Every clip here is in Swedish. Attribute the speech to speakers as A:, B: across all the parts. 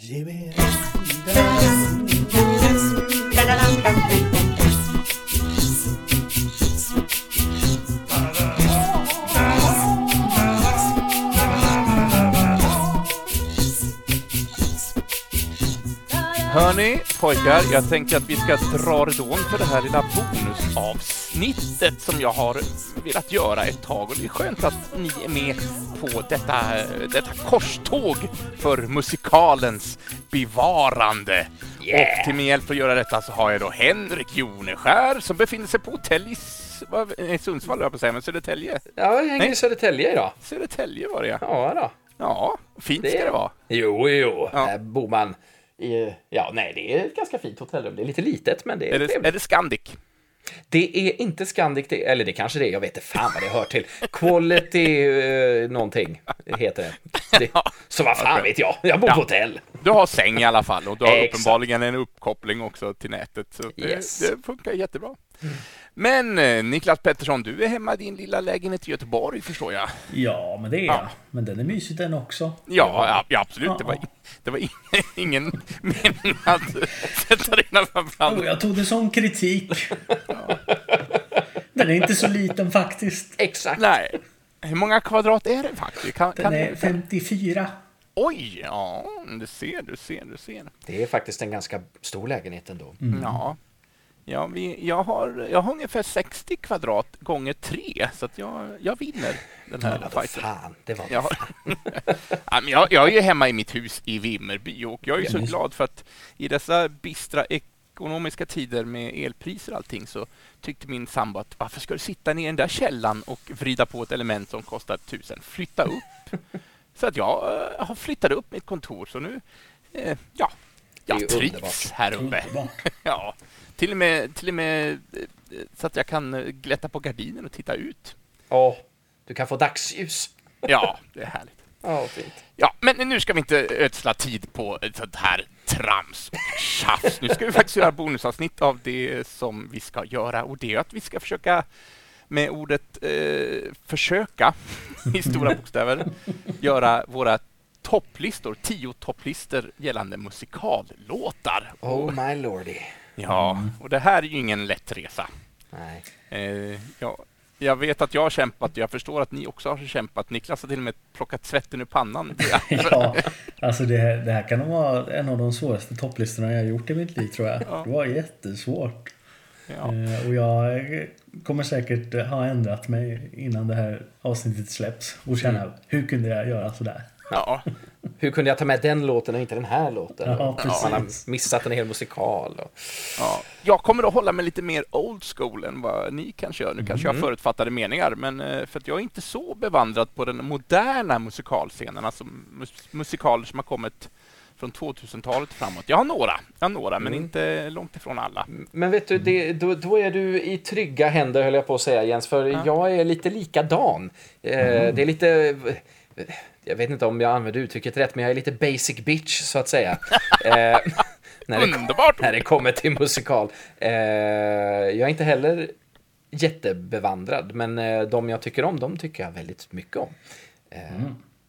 A: Ge mig
B: Hörni, pojkar, jag tänker att vi ska dra redån för det här lilla bonusavsnittet som jag har velat göra ett tag. Och det är skönt att ni är med på detta, detta korståg för musikalens bevarande. Och till min hjälp för att göra detta så har jag då Henrik Joneskär som befinner sig på hotell i nej, Sundsvall, höll jag på säga, men Södertälje.
C: Ja, jag hänger i Södertälje idag.
B: Södertälje var det ja.
C: Ja, då.
B: Ja, fint ska det vara.
C: Jo, jo.
B: Ja.
C: Här bor man i... Ja, nej, det är ett ganska fint hotellrum. Det är lite litet, men det är,
B: Är det,
C: trevligt.
B: är det Scandic?
C: Det är inte Scandic, det, eller det kanske det är, jag vet inte fan vad det hör till. Quality eh, någonting heter det. det. Så vad fan vet jag, jag bor på hotell.
B: Du har säng i alla fall och du har uppenbarligen en uppkoppling också till nätet. Så det,
C: Yes.
B: det funkar jättebra. Men eh, Niklas Pettersson, du är hemma i din lilla lägenhet i Göteborg förstår jag.
A: Ja, men det är
B: Ja.
A: jag. Men den är mysig den också.
B: Ja, ja, ja absolut. Det var,
A: Ja.
B: det var ing- ingen mening att sätta det framför
A: Oh, jag tog det som kritik. Den är inte så liten faktiskt.
C: Exakt.
B: Nej. Hur många kvadrat är det faktiskt? Kan,
A: Den
B: kan
A: är
B: du-
A: 54.
B: Oj, ja, du ser, du ser, du ser.
C: Det är faktiskt en ganska stor lägenhet ändå.
B: Ja. Ja, vi, jag, har, jag har ungefär 60 kvadrat gånger 3 så jag, jag vinner den här
C: Ja,
B: fighten.
C: fan, det var...
B: Jag, ja, men jag, jag är ju hemma i mitt hus i Vimmerby och jag är ju så glad för att i dessa bistra ekonomiska tider med elpriser och allting så tyckte min sambo att varför ska du sitta ner i den där källan och vrida på ett element som kostar tusen? Flytta upp! Så att jag eh, har flyttat upp mitt kontor så nu, eh, ja, jag trivs
C: underbart.
B: här uppe. Ja, till och med, till och med eh, så att jag kan eh, glätta på gardinen och titta ut.
C: Åh, du kan få dagsljus.
B: Ja, det är härligt.
C: Ja, fint.
B: Ja, men nu ska vi inte ödsla tid på sånt här trams och tjafs. Nu ska vi faktiskt göra bonusavsnitt av det som vi ska göra och det är att vi ska försöka med ordet eh, försöka i stora bokstäver göra våra topplistor, tio topplistor gällande musikallåtar.
C: Oh my lordy.
B: Ja, och det här är ju ingen lätt resa.
C: Nej.
B: Eh, ja, jag vet att jag har kämpat och jag förstår att ni också har kämpat. Niklas har till och med plockat svetten ur pannan.
A: Ja, alltså det här, det här kan nog vara en av de svåraste topplistorna jag har gjort i mitt liv tror jag.
B: Ja.
A: Det var jättesvårt.
B: Ja.
A: Eh, Och jag kommer säkert ha ändrat mig innan det här avsnittet släpps och känna
B: Mm.
A: hur kunde jag göra sådär?
B: Ja,
C: Hur kunde jag ta med den låten och inte den här låten?
A: Ja,
C: Man har missat en hel musikal. Och...
B: ja. Jag kommer att hålla mig lite mer old school än vad ni kanske gör. Nu kanske jag har förutfattade meningar, men eh, för att jag är inte så bevandrad på den moderna musikalscenen, alltså mus- musikaler som har kommit från 2000-talet framåt. Jag har några, jag har några men inte långt ifrån alla.
C: Men vet du, det, då, då är du i trygga händer höll jag på att säga Jens, för jag är lite likadan. Eh, Det är lite... Jag vet inte om jag använder uttrycket rätt, men jag är lite basic bitch så att säga. eh, när, det,
B: Underbart!
C: när det kommer till musikal. Eh, jag är inte heller jättebevandrad, men eh, de jag tycker om, de tycker jag väldigt mycket om. Eh,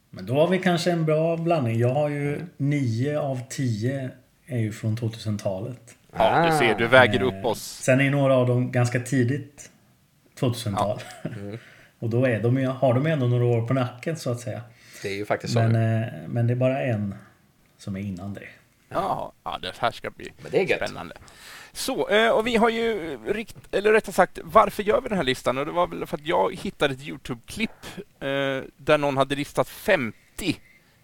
A: Men då har vi kanske en bra blandning. Jag har ju nio av tio är ju från 2000-talet.
B: Ja, du ser, du väger upp oss.
A: Sen är några av dem ganska tidigt 2000-tal. och då är de, ju- har de ändå några år på nacken så att säga.
C: Det är ju faktiskt så.
A: Men,
C: nu.
A: eh, men det är bara en som är innan det.
B: Ja, ja, det här ska bli
C: Men det är gött.
B: spännande. Så, eh, och vi har ju, rikt, eller rättare sagt, varför gör vi den här listan? Och det var väl för att jag hittade ett Youtube-klipp eh, där någon hade listat 50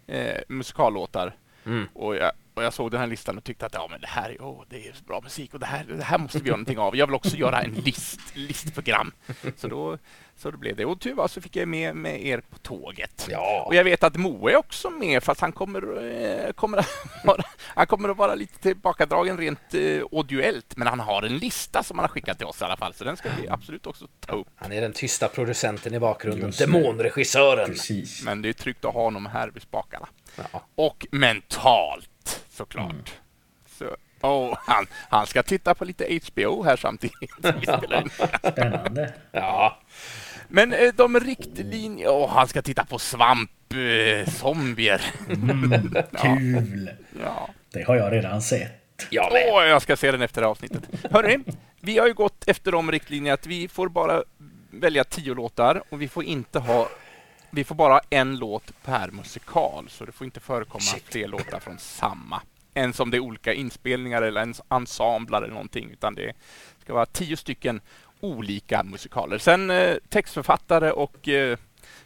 B: eh, musikallåtar.
C: Mm.
B: Och, jag, och jag såg den här listan och tyckte att ja, men det här är, oh, det är bra musik och det här, det här måste vi göra någonting av. Jag vill också göra en list, listprogram. Så då så det blev det. Och tur var så fick jag med, med er på tåget.
C: Ja.
B: Och jag vet att Moe är också med fast han kommer, eh, kommer, att, vara, han kommer att vara lite tillbakadragen rent eh, audioellt. Men han har en lista som han har skickat till oss i alla fall. Så den ska vi absolut också ta upp.
C: Han är den tysta producenten i bakgrunden, demonregissören.
A: Precis.
B: Men det är tryggt att ha honom här vid spakarna.
C: Ja.
B: Och mentalt såklart. Så, oh, han, han ska titta på lite HBO här samtidigt.
A: Spännande.
C: ja.
B: Men eh, de riktlinjer... Åh, han ska titta på Svamp zombier.
A: Mm, kul!
B: Ja.
A: Det har jag redan sett.
C: Jag med.
B: Åh, jag ska se den efter avsnittet. Hörrni, vi har ju gått efter de riktlinjerna att vi får bara välja tio låtar och vi får inte ha vi får bara en låt per musikal, så det får inte förekomma
C: Shit.
B: fler låtar från samma. Ens om det är olika inspelningar eller ens ensembler eller någonting, utan det ska vara tio stycken olika musikaler. Sen eh, textförfattare och eh,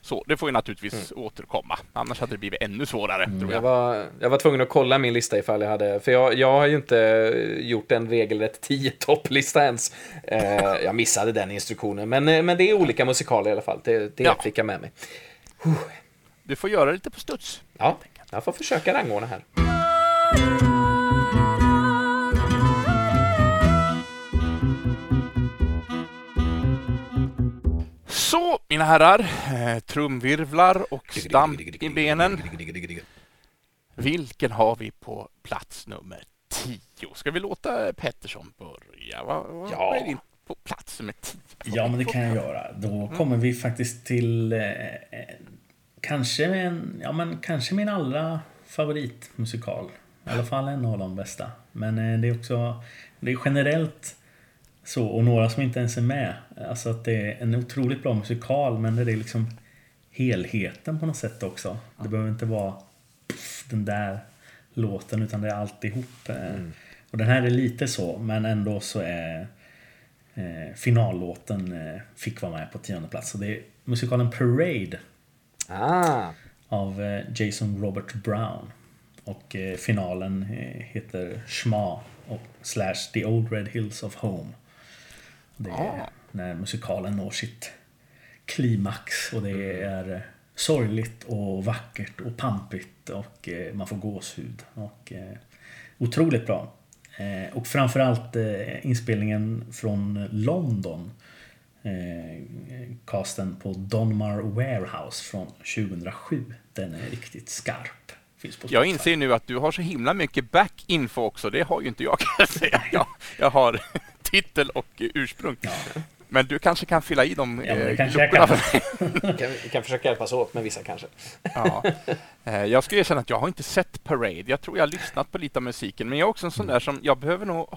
B: så, det får ju naturligtvis återkomma. Annars hade det blivit ännu svårare, tror
C: Jag
B: jag.
C: var, jag var tvungen att kolla min lista ifall jag hade, för jag, jag har ju inte gjort en regelrätt 10 topplista ens. Eh, jag missade den instruktionen, men, eh, men det är olika musikaler i alla fall. Det, det
B: Ja.
C: fick jag med mig.
B: Du får göra lite på studs.
C: Ja, jag får försöka rangordna här.
B: Så, mina herrar, eh, trumvirvlar och stamp i benen. Vilken har vi på plats nummer tio? Ska vi låta Pettersson börja? Vad
C: Ja.
B: är din på plats nummer tio?
A: Ja, men det kan jag göra. Då kommer vi faktiskt till eh, eh, kanske, en, ja, men kanske min allra favoritmusikal. I alla fall en av de bästa. Men eh, det är också det är generellt så, och några som inte ens är med. Alltså att det är en otroligt bra musikal, men det är liksom helheten på något sätt också. Det behöver inte vara pff, den där låten, utan det är alltihop. eh. Och den här är lite så, men ändå så är eh, finallåten eh, fick vara med på tionde plats. Och det är musikalen Parade
C: Ah,
A: av eh, Jason Robert Brown. Och eh, finalen eh, heter Schma och slash The Old Red Hills of Home. Det är
B: Ah.
A: när musikalen når sitt klimax och det är eh, sorgligt och vackert och pampigt och man får gåshud. Och, otroligt bra. Eh, och framförallt eh, inspelningen från London. Eh, casten på Donmar Warehouse från 2007. Den är riktigt skarp.
B: Jag inser nu att du har så himla mycket back-info också. Det har ju inte jag kan jag säga. Jag, jag har titel och ursprung.
A: Ja.
B: Men du kanske kan fylla i de
A: Ja,
B: eh, luckorna
A: kan.
B: för mig.
C: kan, vi kan försöka hjälpas åt med vissa kanske.
B: Ja. Eh, Jag ska erkänna att jag har inte sett Parade. Jag tror jag har lyssnat på lite av musiken, men jag är också en sån där som jag behöver nog...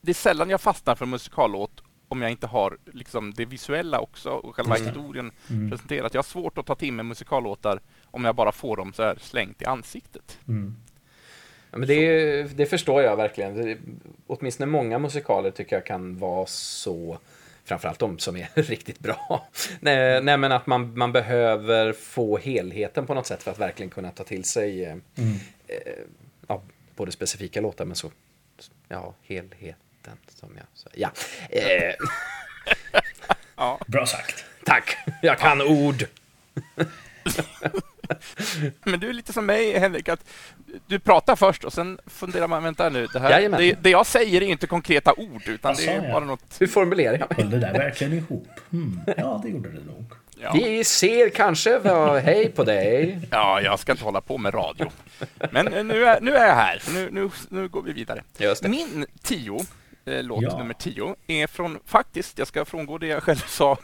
B: Det är sällan jag fastnar för en musikallåt om jag inte har liksom det visuella också och själva historien
A: Mm.
B: presenterat. Jag har svårt att ta till mig musikallåtar om jag bara får dem så här slängt i ansiktet.
A: Mm.
C: Ja, men det, det förstår jag verkligen. Det, åtminstone många musikaler tycker jag kan vara så, framförallt de som är riktigt bra. Nej, nej men att man, man behöver få helheten på något sätt för att verkligen kunna ta till sig eh,
A: Mm.
C: eh, ja, både specifika låtar men så, ja, helheten som jag sa. Ja, eh,
A: Bra sagt.
C: tack, jag kan ord.
B: Men du är lite som mig, Henrik, att du pratar först och sen funderar man, vänta nu, det, här, det, det jag säger är inte konkreta ord, utan
A: Vad
B: det är bara något...
C: Hur formulerar jag mig?
A: Höll det där verkligen ihop? Hmm. Ja, det gjorde det nog.
B: Ja.
C: Vi ser kanske, vad, hej på dig.
B: Ja, jag ska inte hålla på med radio. Men eh, nu är, nu är jag här, nu, nu, nu går vi vidare. Min tio, låt
A: Ja.
B: nummer tio, är från, faktiskt, jag ska frångå det jag själv sa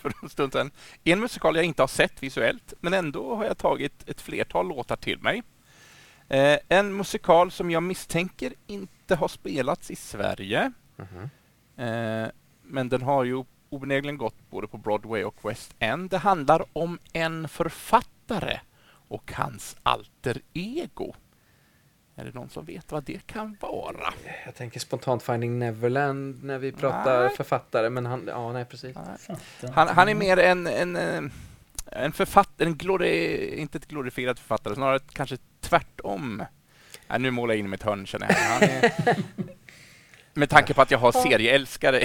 B: för en stund sedan, en musikal jag inte har sett visuellt, men ändå har jag tagit ett flertal låtar till mig. Eh, en musikal som jag misstänker inte har spelats i Sverige, eh, men den har ju obenägligen gått både på Broadway och West End. Det handlar om en författare och hans alter ego. Är det någon som vet vad det kan vara?
C: Jag tänker spontant Finding Neverland när vi pratar
B: Nej.
C: författare, men han, ja nej precis.
A: Fattar.
B: Han, han är mer en, en, eh, en författare, en glori, inte ett glorifierad författare, snarare kanske tvärtom. Nej, nu målar jag in mig i ett hörn känner jag. Han är, med tanke på att jag har serieälskare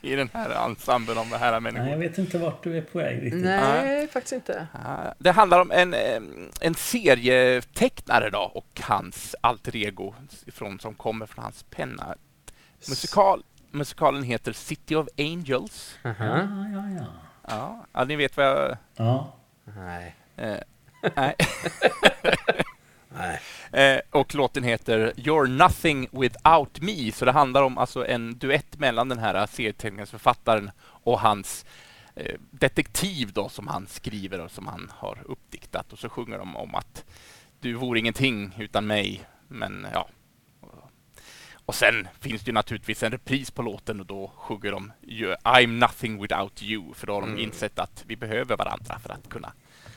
B: i den här ensemblen av det här
A: Nej, jag
B: människor.
A: vet inte vart du är på väg riktigt.
C: Nej, faktiskt inte.
B: Ah, Det handlar om en, en serietecknare då och hans alter ego från, som kommer från hans penna. Musikal, musikalen heter City of Angels.
C: Aha.
A: Ja, ja, ja.
B: Ja, ja ni vet vad jag...
A: Ja,
C: Nej.
B: Eh, nej. Eh, och låten heter You're nothing without me. Så det handlar om alltså en duett mellan den här serieteckningsförfattaren och hans eh, detektiv då som han skriver och som han har uppdiktat och så sjunger de om att du vore ingenting utan mig, men ja. Och sen finns det ju naturligtvis en repris på låten och då sjunger de I'm nothing without you, för då har de mm. insett att vi behöver varandra för att kunna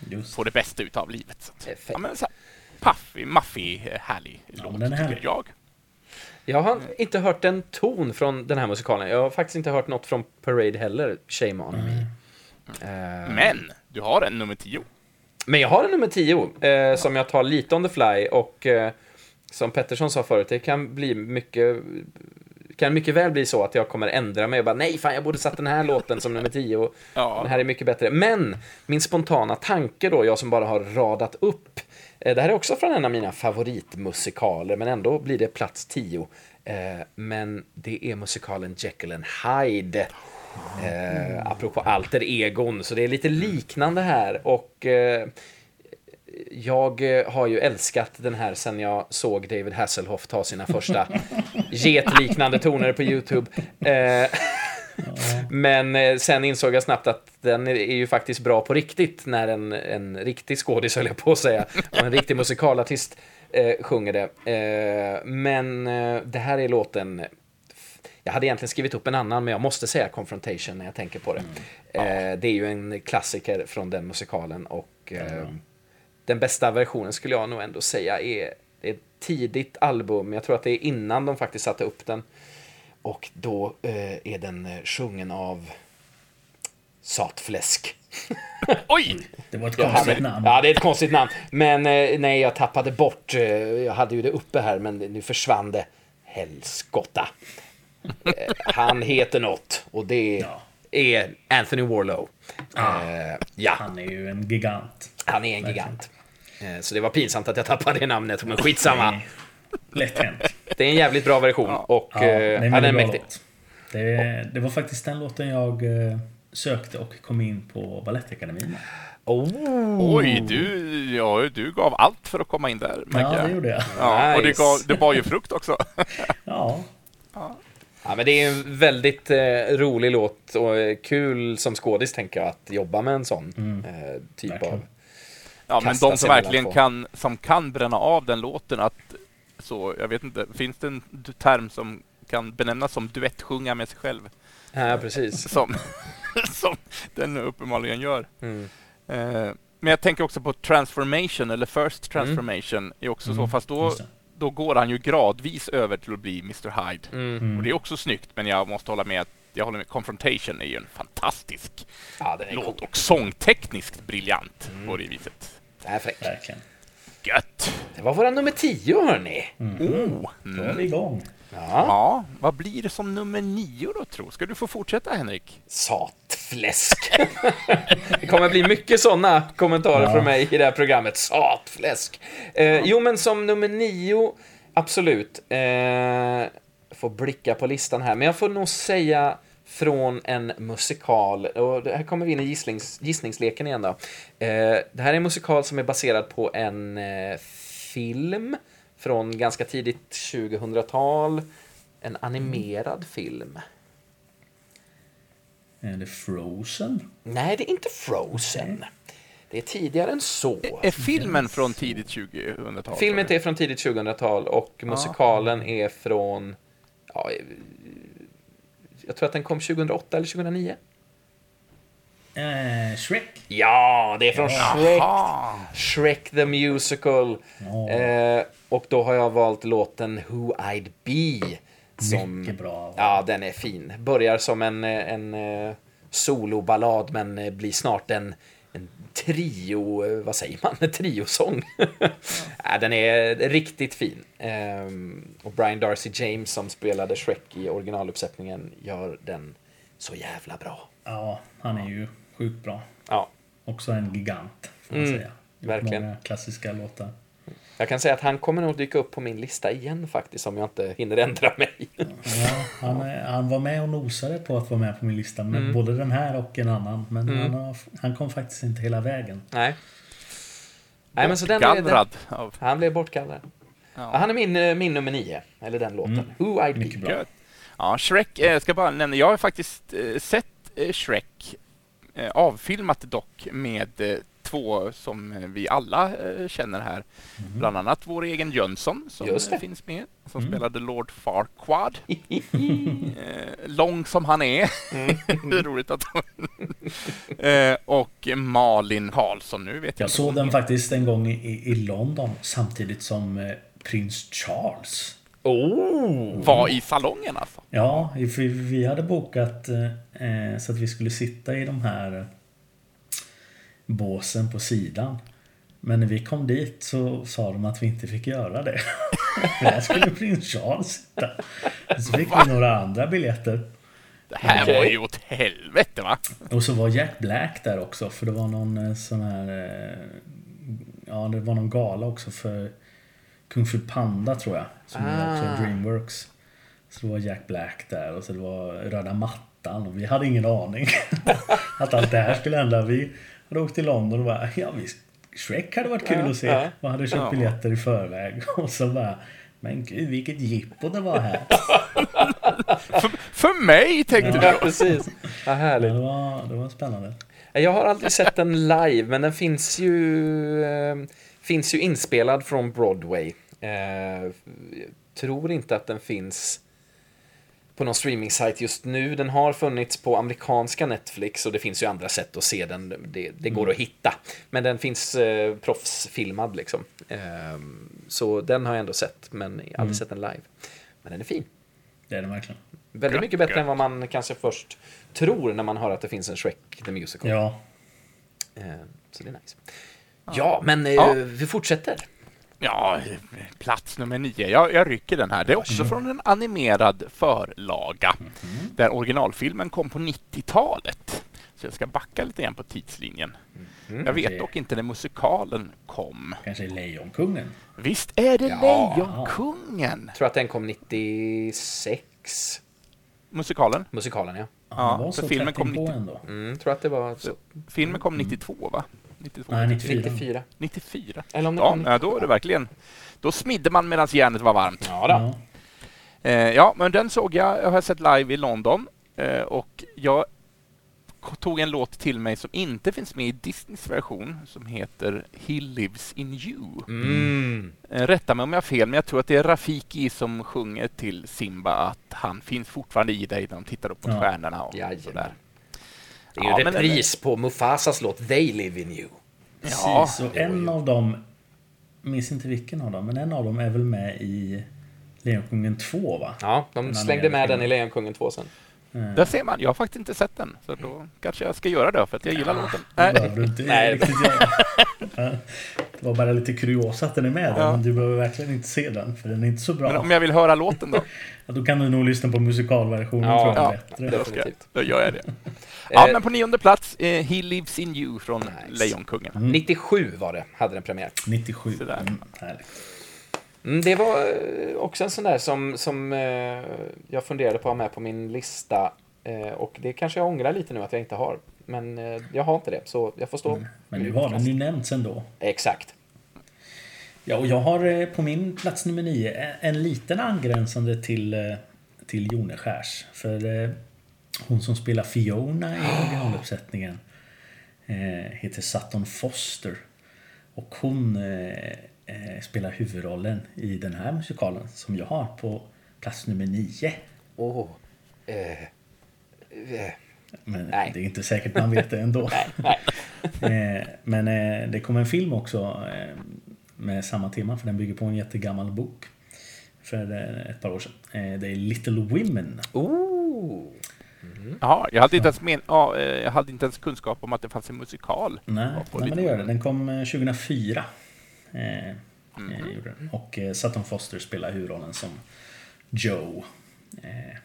B: Just. få det bästa utav livet. Så, ja, men så här, paffig, maffig, härlig ja, låt, tycker härlig. jag.
C: Jag har inte hört en ton från den här musikalen. Jag har faktiskt inte hört något från Parade heller, Shame on me.
B: Uh, Men du har en nummer tio.
C: Men jag har en nummer tio eh, som jag tar lite on the fly och eh, som Pettersson sa förut, det kan bli mycket kan mycket väl bli så att jag kommer ändra mig och bara nej, fan jag borde satt den här låten som nummer tio och ja. den här är mycket bättre. Men min spontana tanke då, jag som bara har radat upp Eh, det här är också från en av mina favoritmusikaler, men ändå blir det plats 10. Eh, men det är musikalen Jekyll and Hyde. Eh, apropå alter egon, så det är lite liknande här. Och eh, jag har ju älskat den här sen jag såg David Hasselhoff ta sina första getliknande toner på YouTube. Eh, men eh, sen insåg jag snabbt att den är ju faktiskt bra på riktigt när en, en riktig skådis, höll jag på att säga, och en riktig musikalartist eh, sjunger det. Eh, men eh, det här är låten jag hade egentligen skrivit upp en annan, men jag måste säga Confrontation när jag tänker på det. Mm. Ja. det är ju en klassiker från den musikalen och mm. den bästa versionen skulle jag nog ändå säga är, är ett tidigt album. Jag tror att det är innan de faktiskt satte upp den. Och då eh, är den eh, sjungen av Satfläsk.
B: Oj!
A: Det var ett konstigt hade, namn.
C: Ja, det är ett konstigt namn. Men eh, nej, jag tappade bort. Eh, jag hade ju det uppe här, men nu försvann det. Helskotta. Eh, han heter något och det ja. är Anthony Warlow.
A: Ah, ja. Han är ju en gigant.
C: Han är en gigant. så det var pinsamt att jag tappade det namnet, men skitsamma.
A: Lätt hänt.
C: Det är en jävligt bra version ja. och ja,
A: eh, den är mäktig. Det, det, var faktiskt den låten jag eh, sökte och kom in på Balettakademin
B: Oh. Oj, du, ja, du gav allt för att komma in där.
A: Ja, det gjorde jag.
B: Ja, nice. Och det, gav, det bar ju frukt också.
A: ja.
C: ja. Ja, men det är en väldigt eh, rolig låt och eh, kul som skådis tänker jag att jobba med en sån mm. eh, typ verkligen. av
B: Ja, men de som verkligen kan, som kan bränna av den låten, att så, jag vet inte, finns det en term som kan benämnas som duettsjunga med sig själv?
C: Ja, precis.
B: Som, som den uppenbarligen gör. Mm. Eh, men jag tänker också på transformation, eller first mm. transformation, mm. är också så, mm. fast då, då går han ju gradvis över till att bli Mr Hyde. Mm. Och det är också snyggt, men jag måste hålla med att jag håller med. Confrontation är ju en fantastisk ja, låt cool. och sångtekniskt briljant på det viset.
C: Det är fräckt.
A: Verkligen.
B: Gött!
C: Det var våra nummer tio, hörni.
A: Mm. Oh, Då är vi igång.
B: Ja. ja. Vad blir det som nummer nio då, tro? Ska du få fortsätta, Henrik?
C: Satfläsk. det kommer bli mycket sådana kommentarer ja. från mig i det här programmet. Satfläsk. Eh, jo, men som nummer nio, absolut. Eh, får blicka på listan här, men jag får nog säga från en musikal. Och här kommer vi in i gissnings, gissningsleken igen då. Eh, det här är en musikal som är baserad på en eh, film från ganska tidigt 2000-tal. En animerad mm. film.
A: Är det Frozen?
C: Nej, det är inte Frozen. Okay. Det är tidigare än så.
B: Är filmen från tidigt 2000-tal?
C: Filmen är från tidigt 2000-tal och musikalen är från ja, jag tror att den kom 2008 eller 2009.
A: Eh, Shrek?
C: Ja, det är från ja. Shrek. Shrek the Musical. Oh. Eh, och då har jag valt låten Who I'd Be.
A: Som, Mycket bra.
C: Ja, den är fin. Börjar som en, en uh, soloballad men blir snart en trio, vad säger man, triosång. ja, den är riktigt fin. Um, och Brian Darcy James som spelade Shrek i originaluppsättningen gör den så jävla bra.
A: Ja, han är ju sjukt bra.
C: Ja.
A: Också en gigant, får man mm, säga.
C: Verkligen.
A: Många klassiska låtar.
C: Jag kan säga att han kommer nog dyka upp på min lista igen faktiskt om jag inte hinner ändra mig.
A: Ja, han, han var med och nosade på att vara med på min lista med mm. både den här och en annan. Men mm. han, han, kom faktiskt inte hela vägen.
C: Nej. Nej men så den, den, Han blev bortgallrad. Ja. Han är min, eh, min nummer nio, eller den låten. Mm. Who I'd
B: Mycket Bra. Ja, Shrek, jag eh, ska bara nämna, jag har faktiskt eh, sett Shrek avfilmat dock med två som vi alla eh, känner här. Mm. Bland annat vår egen Jönsson som finns med, som mm. spelade Lord Farquad. lång som han är. Mm. roligt att Och Malin Karlsson nu vet
A: jag Jag såg den faktiskt en gång i, i London samtidigt som prins Charles
B: Oh. Var i salongen alltså?
A: Ja, vi hade bokat eh, så att vi skulle sitta i de här båsen på sidan. Men när vi kom dit så sa de att vi inte fick göra det. Där skulle prins Charles sitta. Så fick vi några andra biljetter.
B: Det här okay. var ju åt helvete va?
A: Och så var Jack Black där också för det var någon eh, sån här... Eh, ja, det var någon gala också för Kung Fu Panda tror jag. Som ah. också Dreamworks. Så det var Jack Black där och så det var röda mattan. Och vi hade ingen aning att allt det här skulle hända. Vi hade åkt till London och bara, ja visst. Shrek hade varit kul ja, att se. Ja. Hade köpt ja. biljetter i förväg. Och så bara, men gud vilket jippo det var här.
B: för, för mig tänkte
C: du. Ja, precis. Ja, härligt.
A: Det var, det var spännande.
C: Jag har aldrig sett den live, men den finns ju, eh, finns ju inspelad från Broadway. Eh, tror inte att den finns på någon streaming-sajt just nu. Den har funnits på amerikanska Netflix och det finns ju andra sätt att se den. Det, det går mm. att hitta. Men den finns eh, proffsfilmad liksom. Eh, så den har jag ändå sett, men aldrig mm. sett den live. Men den är fin.
A: Det är den verkligen.
C: Väldigt mycket bättre än vad man kanske först tror när man hör att det finns en Shrek the Musical.
A: Ja.
C: Eh, så det är nice. Ja, men eh, ja. vi fortsätter.
B: Ja, plats nummer nio. Jag, jag rycker den här. Det är också mm. från en animerad förlaga mm. där originalfilmen kom på 90-talet. Så jag ska backa lite grann på tidslinjen. Mm. Jag vet dock inte när musikalen kom.
A: Kanske Lejonkungen?
B: Visst är det ja. Lejonkungen?
C: Jag tror att den kom 96.
B: Musikalen?
C: Musikalen, ja.
B: Ja, för filmen kom 90...
C: ändå. Mm, tror att det var så.
B: Filmen kom 92, va?
A: 92, Nej, 94.
C: 94.
B: 94. Eller om det ja, då är det verkligen... Då smidde man medan järnet var varmt.
C: Ja, då.
B: Eh, ja, men den såg jag. Jag har sett live i London. Eh, och jag tog en låt till mig som inte finns med i Disneys version som heter He lives in you. Mm. Eh, rätta mig om jag har fel, men jag tror att det är Rafiki som sjunger till Simba att han finns fortfarande i dig när de tittar upp mot ja. stjärnorna och Jajamän. sådär.
C: Det är ju ja, repris på Mufasas låt They Live In You.
A: Ja, Precis, och en av dem, minns inte vilken av dem, men en av dem är väl med i Lejonkungen 2 va?
C: Ja, de slängde med den i Lejonkungen 2 sen.
B: Mm. Där ser man, jag har faktiskt inte sett den. Så då kanske jag ska göra det för att jag gillar ja, låten.
A: Nej. Du inte Nej. Det var bara lite kuriosa att den är med ja. men du behöver verkligen inte se den för den är inte så bra.
B: Men om jag vill höra låten då?
A: ja, då kan du nog lyssna på musikalversionen ja, tror jag ja, bättre.
B: Definitivt. Då gör jag det. Ja, men på nionde plats, eh, He Lives In You från nice. Lejonkungen.
C: Mm. 97 var det, hade den premiär.
A: 97. Mm,
C: Mm, det var eh, också en sån där som, som eh, jag funderade på att ha med på min lista. Eh, och det kanske jag ångrar lite nu att jag inte har. Men eh, jag har inte det, så jag får stå. Mm.
A: Men nu har den ju nämnts ändå.
C: Exakt.
A: Ja, och jag har eh, på min plats nummer nio en, en liten angränsande till, eh, till Joneskärs. För hon som spelar Fiona i originaluppsättningen heter Sutton Foster. Och hon eh, spelar huvudrollen i den här musikalen som jag har på plats nummer nio.
C: Oh. Eh.
A: Eh. Men nej. det är inte säkert man vet det ändå. nej, nej. eh, men eh, det kom en film också eh, med samma tema för den bygger på en jättegammal bok. För eh, ett par år sedan. det är Little Women.
C: Oh.
B: Mm. Jaha, jag hade, inte ens men, ja, jag hade inte ens kunskap om att det fanns en musikal.
A: Nej, nej men det gör det. Den kom 2004. Eh, mm. Och eh, Sutton Foster spelar huvudrollen som Joe. Eh,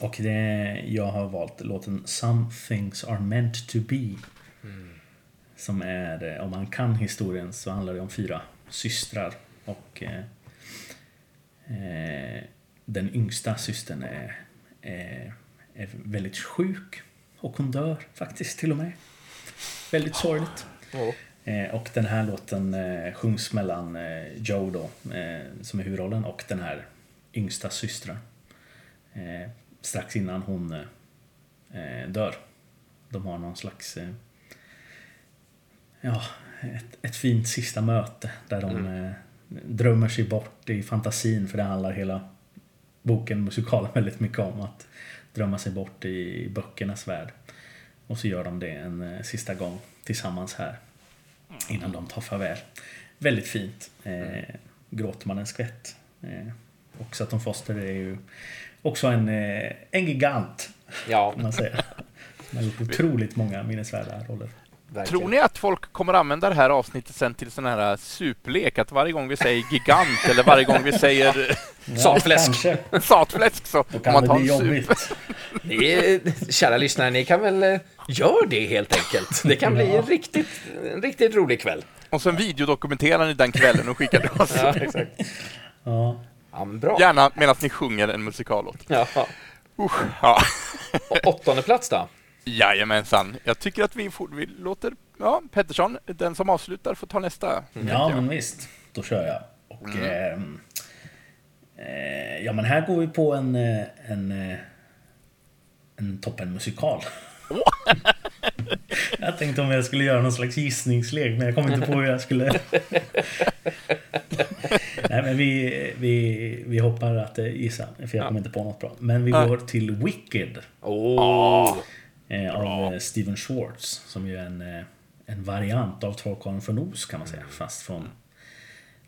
A: och det, jag har valt låten Some things are meant to be. Mm. Som är, eh, om man kan historien så handlar det om fyra systrar. Och eh, eh, den yngsta systern är, är, är, väldigt sjuk. Och hon dör faktiskt till och med. Väldigt sorgligt. Oh. Eh, och den här låten eh, sjungs mellan eh, Joe då, som är huvudrollen, och den här yngsta systern. strax innan hon dör. de har någon slags... Eh, ja, ett, ett fint sista möte där de
C: Mm.
A: eh, drömmer sig bort i fantasin. För det handlar hela boken, musikalen, väldigt mycket om. Att drömma sig bort i böckernas värld. Och så gör de det en eh, sista gång tillsammans här. Innan de tar farväl. Väldigt fint. Eh, gråter man en skvätt. Eh, och Sutton Foster är ju också en, eh, en gigant.
C: Ja,
A: man säga. Han har gjort otroligt många minnesvärda roller.
C: Verkligen.
B: Tror ni att folk kommer använda det här avsnittet sen till sån här superlek? Att varje gång vi säger gigant eller varje gång vi säger
C: Satfläsk.
B: Satfläsk så
A: kan
B: man
A: bli
B: en
A: jobbigt.
C: Ni, är- kära lyssnare, ni kan väl eh, gör det helt enkelt. Det kan bli en riktigt, en riktigt rolig kväll.
B: Och sen videodokumenterar ni den kvällen och skickar till oss.
C: Ja, exakt.
A: Ja.
C: Ja, bra.
B: Gärna medan ni sjunger en musikallåt.
C: Ja.
B: Usch, ja.
C: Och åttonde plats då?
B: Jajamensan. Jag tycker att vi, får, vi låter ja, Pettersson, den som avslutar, får ta nästa.
A: ja, men visst. Då kör jag. Och, ehm, eh, ja, men här går vi på en, eh, en, eh, en toppenmusikal. jag tänkte om jag skulle göra någon slags gissningslek, men jag kom inte på hur jag skulle... Nej, men vi, vi, vi hoppar att eh, gissa, för jag kommer inte på något bra. Men vi
B: Ja.
A: går till Wicked.
C: Åh!
A: Eh, av eh, Steven Schwartz. Som ju är en, eh, en variant av Trollkarlen från Oz kan man säga. Fast från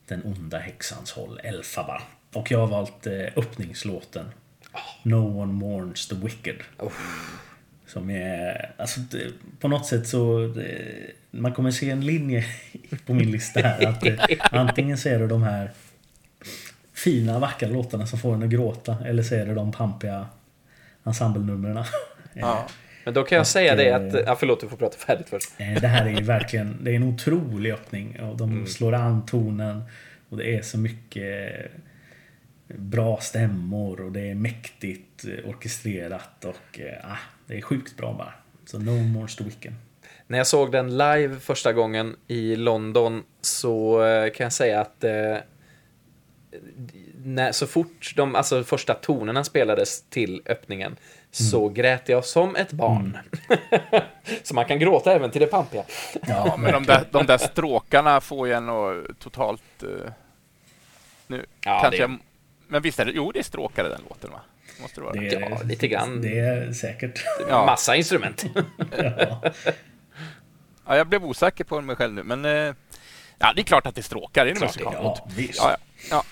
A: den onda häxans håll, Elphaba. Och jag har valt eh, öppningslåten. No one mourns the wicked. Som är, alltså det, på något sätt så, det, man kommer se en linje på min lista här. Att eh, antingen så är det de här fina, vackra låtarna som får en att gråta. Eller så är det de pampiga ensemblenumren.
B: Ja.
C: Men då kan jag
A: Och,
C: säga det
A: eh,
C: att... Ja, förlåt, du får prata färdigt först.
A: Eh, Det här är ju verkligen, det är en otrolig öppning och de
C: Mm.
A: slår an tonen och det är så mycket bra stämmor och det är mäktigt eh, orkestrerat och eh, ah, det är sjukt bra bara. Så No More Wicked.
C: När jag såg den live första gången i London så eh, kan jag säga att eh, när, så fort de alltså, första tonerna spelades till öppningen så grät jag som ett barn. så man kan gråta även till det pampiga.
B: Ja, men de där, de där stråkarna får ju en totalt... eh, nu
C: Ja,
B: kanske
C: det-
B: jag, Men visst är det... Jo, det är stråkare den låten, va? Måste det vara.
A: Det är,
C: Ja, lite grann.
A: Det är säkert.
B: Ja.
C: Massa instrument.
A: ja.
B: Ja, jag blev osäker på mig själv nu, men... eh, Ja, det är klart att det är stråkare i en
C: Klart det är.
B: musikallåt.
A: ja, visst.
B: Ja, ja.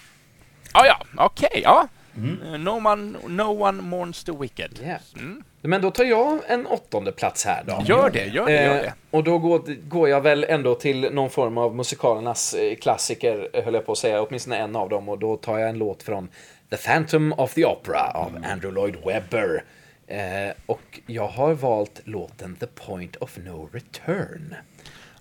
B: Ja, ja, ja okej, ja.
A: Mm.
B: Eh, No, one, no one mourns the wicked.
C: Yeah.
B: Mm.
C: Men då tar jag en åttonde plats här då.
B: Gör det, gör det, gör
C: Eh,
B: det.
C: och då går, går jag väl ändå till någon form av musikalernas eh, klassiker, eh, höll jag på att säga, åtminstone en av dem. Och då tar jag en låt från The Phantom of the Opera av Andrew Lloyd Webber. Eh, och jag har valt låten The Point of No Return.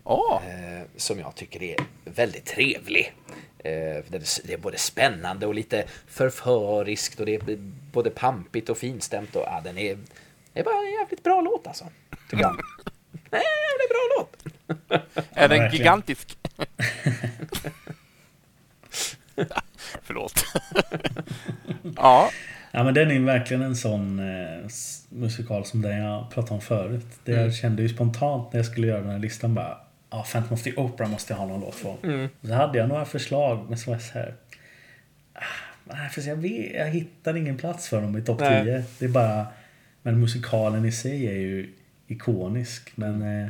C: Eh, som jag tycker är väldigt trevlig. Eh, det, är, både spännande och lite förföriskt och det är både pampigt och finstämt. Och, ja, den är, det är bara en jävligt bra låt alltså. Tycker jag. Nej, det är bra låt.
B: är den
A: verkligen.
B: gigantisk? Förlåt. ja,
A: Ja men den är verkligen en sån eh, musikal som den jag pratade om förut. Det jag kände ju spontant när jag skulle göra den här listan bara Ja, Phantom of the Opera måste jag ha någon låt från. Så hade jag några förslag men så var jag så här. ah, Nej, för jag, vet, jag hittar ingen plats för dem i topp
C: Nej.
A: 10. Det är bara... Men musikalen i sig är ju ikonisk. Men eh,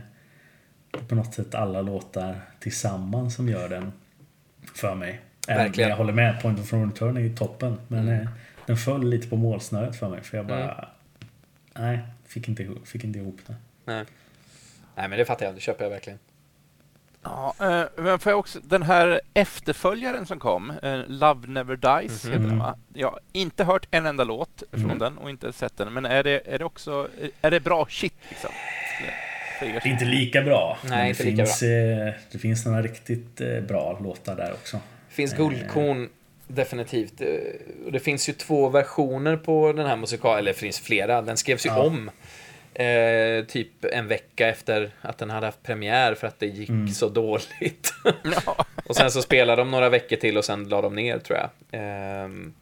A: det är på något sätt alla låtar tillsammans som gör den för mig.
C: Verkligen.
A: Jag håller med, Point of Return är ju toppen. Men eh, den föll lite på målsnöret för mig. För jag bara... Nej, fick inte, fick inte ihop det.
C: Nej. Nej, men det fattar jag. Det köper jag verkligen.
B: Ja, eh, men får jag också, den här efterföljaren som kom, eh, Love Never Dies, heter den va? Jag har inte hört en enda låt från
A: Mm.
B: den och inte sett den, men är det, är det också, är det bra shit liksom?
A: Det är inte lika bra.
C: Nej,
A: det
C: inte lika
A: finns, eh, Det finns några riktigt bra låtar där också.
C: Det finns guldkorn, definitivt. Och det finns ju två versioner på den här musikalen, eller det finns flera. Den skrevs ju
A: Ja.
C: om eh, typ en vecka efter att den hade haft premiär för att det gick
A: Mm.
C: så dåligt.
B: Ja.
C: och sen så spelade de några veckor till och sen la de ner tror jag. Ehm,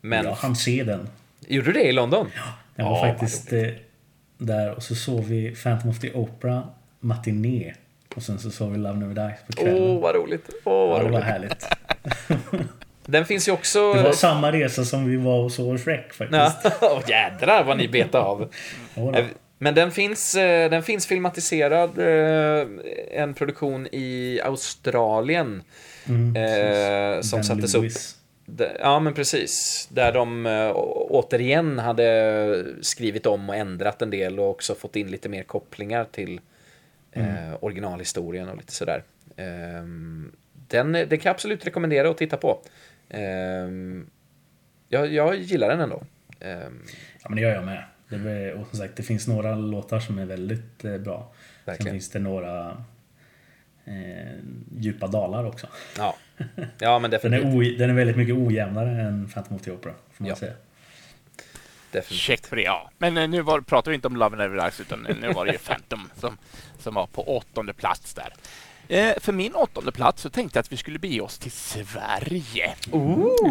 C: men
A: Jag hann se den.
C: gjorde du det i London?
A: Jag var
C: Ja,
A: faktiskt eh, där och så såg vi Phantom of the Opera matiné. Och sen så såg vi Love Never Dies på kvällen.
C: Åh, vad roligt. Åh, vad
A: ja, det var
C: roligt.
A: härligt.
C: Den finns ju också...
A: Det var samma resa som vi var och såg Shrek faktiskt.
C: Ja, Åh, jädrar vad ni bet av. Men den finns, eh, den finns filmatiserad, eh, en produktion i Australien.
A: Mm,
C: eh, som
A: Ben
C: sattes upp.
A: Lewis.
C: D- Ja, men precis. Där de återigen hade skrivit om och ändrat en del och också fått in lite mer kopplingar till eh, originalhistorien och lite sådär. Ehm, den, den kan jag absolut rekommendera att titta på. Ehm, jag, jag gillar den ändå. Ehm,
A: Ja, men det gör jag med. Det, är- och som sagt, det finns några låtar som är väldigt eh, bra. Sen
C: Verkligen.
A: finns det några eh, djupa dalar också.
C: ja. ja, men
A: Den är,
C: definitivt.
A: den är väldigt mycket ojämnare än Phantom of the Opera, får man
C: Ja.
A: säga.
C: definitivt.
B: Check för det, ja. Men eh, nu var, pratar vi inte om Love Never Dies, utan nu var det ju Phantom som, som var på åttonde plats där. Eh, för min åttonde plats så tänkte jag att vi skulle bege oss till Sverige.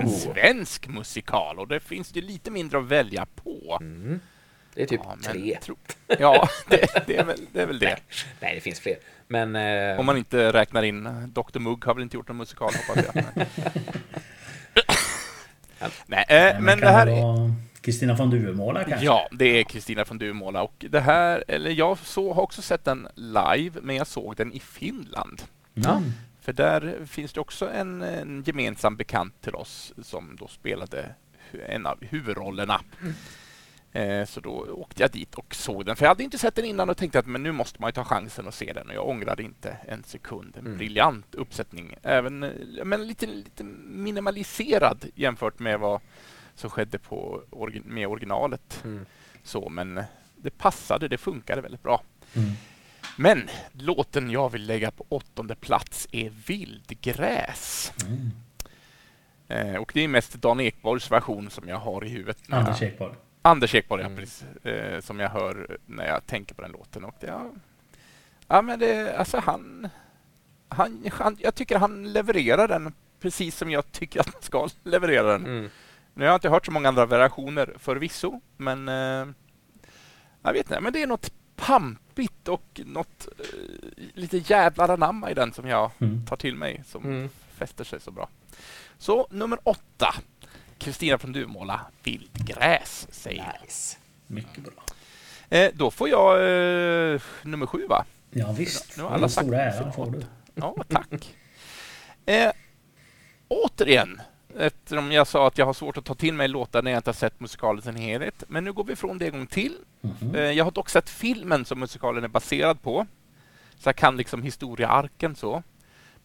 B: En svensk musikal och det finns det lite mindre att välja på.
C: Det är typ
B: Ja, men
C: tre.
B: tro- Ja, det, det, är väl, det är väl det.
C: Nej, det finns fler. Men... Eh,
B: Om man inte räknar in Dr Mugg har väl inte gjort någon musikal hoppas jag. Nej, eh,
A: Men,
B: men det här...
A: vara Kristina von Duvemåla kanske?
B: Ja, det är Kristina från Duvemåla och det här, eller jag så, har också sett den live, men jag såg den i Finland.
C: Ja.
A: Mm.
B: För där finns det också en, en gemensam bekant till oss som då spelade en av huvudrollerna. Eh, så då åkte jag dit och såg den. För jag hade inte sett den innan och tänkte att men nu måste man ju ta chansen och se den. Och jag ångrade inte en sekund. En
C: Mm.
B: briljant uppsättning. Även eh, men lite, lite minimaliserad jämfört med vad som skedde på, med originalet.
C: Mm.
B: Så, men det passade, det funkade väldigt bra.
A: Mm.
B: Men låten jag vill lägga på åttonde plats är Vildgräs.
A: Mm.
B: Eh, och det är mest Dan Ekborgs version som jag har i huvudet.
A: Anders Ekborg.
B: Anders Ekborg,
C: Mm.
B: precis. Eh, som jag hör när jag tänker på den låten. Och det, ja, ja, men det, alltså han, han, han... Jag tycker han levererar den precis som jag tycker att man ska leverera den.
C: Mm.
B: Nu har jag inte hört så många andra variationer förvisso, men eh, jag vet inte, men det är något pampigt och något eh, lite jävlar anamma i den som jag
A: Mm.
B: tar till mig, som
C: Mm.
B: fäster sig så bra. Så nummer åtta, Kristina från Duvemåla, Vildgräs, säger.
C: Nice.
A: Mycket bra.
B: Eh, då får jag eh, nummer sju, va?
A: Ja visst.
B: Nu har
A: Den
B: alla sagt
A: stora äran får du.
B: Ja, tack. eh, återigen, eftersom jag sa att jag har svårt att ta till mig låtar när jag inte har sett musikalen i sin helhet. Men nu går vi ifrån det en gång till.
A: Mhm.
B: Eh, jag har dock sett filmen som musikalen är baserad på. Så jag kan liksom historiearken så.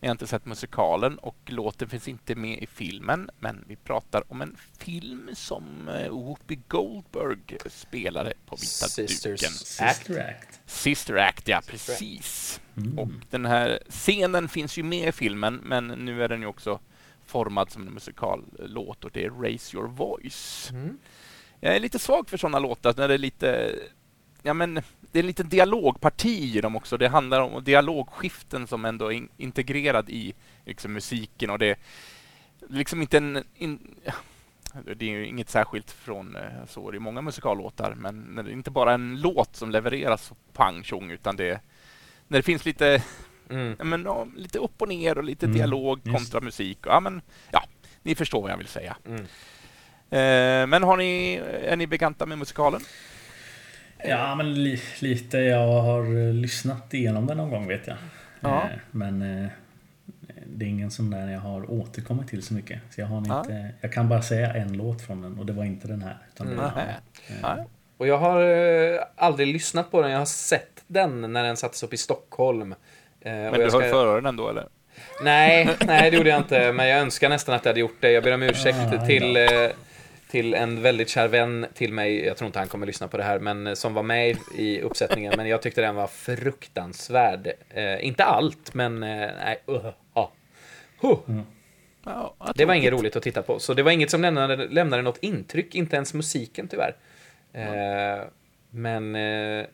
B: Jag har inte sett musikalen och låten finns inte med i filmen. Men vi pratar om en film som eh, Whoopi Goldberg spelade på vita
C: Sisters
B: duken.
A: Sister Act.
B: Sister Act, ja
C: Sister Act.
B: precis.
A: Mm.
B: Och den här scenen finns ju med i filmen, men nu är den ju också formad som en musikallåt och det är Raise Your Voice.
C: Mm.
B: Jag är lite svag för sådana låtar när det är lite... Ja, men det är en liten dialogparti i dem också. Det handlar om dialogskiften som ändå är in, integrerad i liksom, musiken och det är liksom inte en... In, det är ju inget särskilt från eh, så i många musikallåtar, men det är inte bara en låt som levereras pang tjong, utan det är när det finns lite,
C: Mm.
B: ja, men, ja, lite upp och ner och lite
A: Mm,
B: dialog
A: just
B: kontra musik. Och, ja, men, ja, ni förstår vad jag vill säga.
C: Mm.
B: Eh, men har ni, är ni bekanta med musikalen?
A: Ja, men li, lite. Jag har eh, lyssnat igenom den någon gång vet jag.
B: Ja.
A: Eh, Men eh, det är ingen sån där jag har återkommit till så mycket. Så jag, har
B: Ja.
A: inte, jag kan bara säga en låt från den och det var inte den här. Utan
C: Mm.
B: Nähä.
A: eh,
B: Nej.
C: Och jag har aldrig lyssnat på den. Jag har sett den när den sattes upp i Stockholm. Och
B: Men du
C: ska-
B: hör förhören ändå eller?
C: Nej, nej det gjorde jag inte. Men jag önskar nästan att jag hade gjort det. Jag ber om ursäkt
A: Ah,
C: till, till en väldigt kär vän till mig. Jag tror inte han kommer lyssna på det här, men eh, som var med i uppsättningen. Men jag tyckte den var fruktansvärd. Eh, inte allt, men eh, nej. Uh, ja. Huh.
B: Vad
C: Det var inget roligt att titta på. Så det var inget som lämnade, lämnade något intryck, inte ens musiken tyvärr. Eh, men eh,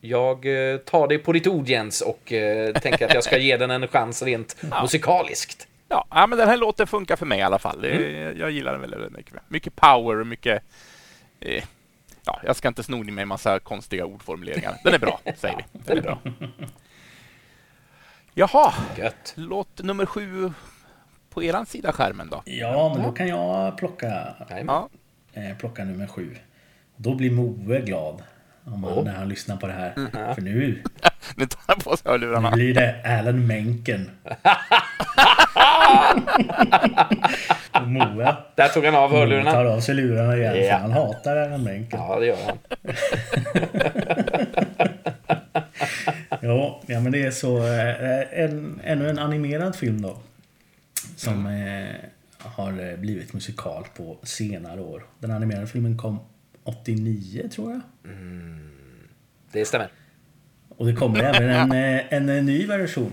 C: jag eh, tar det på ditt ord Jens och eh, tänker att jag ska ge den en chans rent musikaliskt.
B: Ja, ja, men den här låten funkar för mig i alla fall.
C: Mm.
B: Jag gillar den väldigt, väldigt mycket. Mycket power och mycket... Eh, Ja, jag ska inte sno med en massa konstiga ordformuleringar. Den är bra, säger vi. Den är bra. Jaha,
C: Gött.
B: låt nummer sju på eran sida skärmen då.
A: Ja, men då kan jag plocka.
B: Ja,
A: eh, plocka nummer sju. Då blir Moe glad om han,
C: Oh.
A: när han lyssnar på det här. För nu,
B: nu tar jag på sig
A: nu
B: hörlurarna.
A: blir det Alan Menken. Moe
C: Där tog han av
A: tar
C: hörlurarna.
A: av sig lurarna igen
C: Ja.
A: för han hatar Alan Menken.
C: Ja, det gör han.
A: Ja, ja men det är så. eh, En, ännu en animerad film då. Som eh, har eh, blivit musikal på senare år. Den animerade filmen kom 89 tror jag.
C: Det stämmer.
A: Och det kommer även en, en, en ny version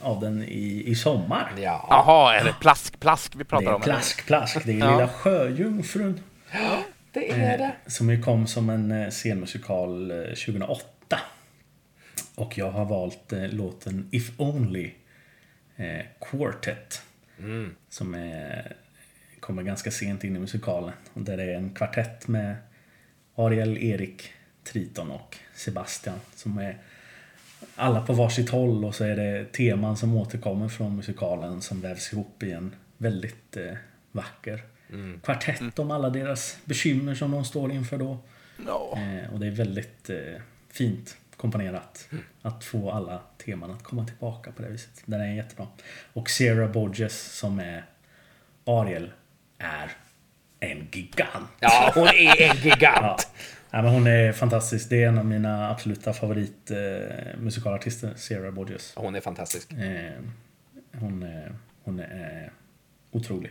A: av den i, i sommar.
C: Ja.
B: Jaha, är det plask, plask vi
A: Det
B: pratar
A: är
B: om?
A: Plask Plask. Det är
B: Ja.
A: Lilla Sjöjungfrun.
C: Det är det.
A: Som ju kom som en eh, scenmusikal eh, 2008. Och jag har valt eh, låten If Only eh, Quartet. Som är, kommer ganska sent in i musikalen. Och där det är en kvartett med Ariel, Erik, Triton och Sebastian. Som är alla på varsitt håll och så är det teman som återkommer från musikalen som vävs ihop i en väldigt eh, vacker kvartett om alla deras bekymmer som de står inför då.
B: Ja.
A: Eh, och det är väldigt eh, fint komponerat
C: Mm.
A: att få alla teman att komma tillbaka på det viset. Den är jättebra. Och Sarah Borges som är Ariel är en gigant.
C: Ja, hon är en gigant.
A: Ja, men hon är fantastisk. Det är en av mina absoluta favorit eh, Sarah Borges.
C: Hon är fantastisk.
A: Eh, hon, är, hon är otrolig.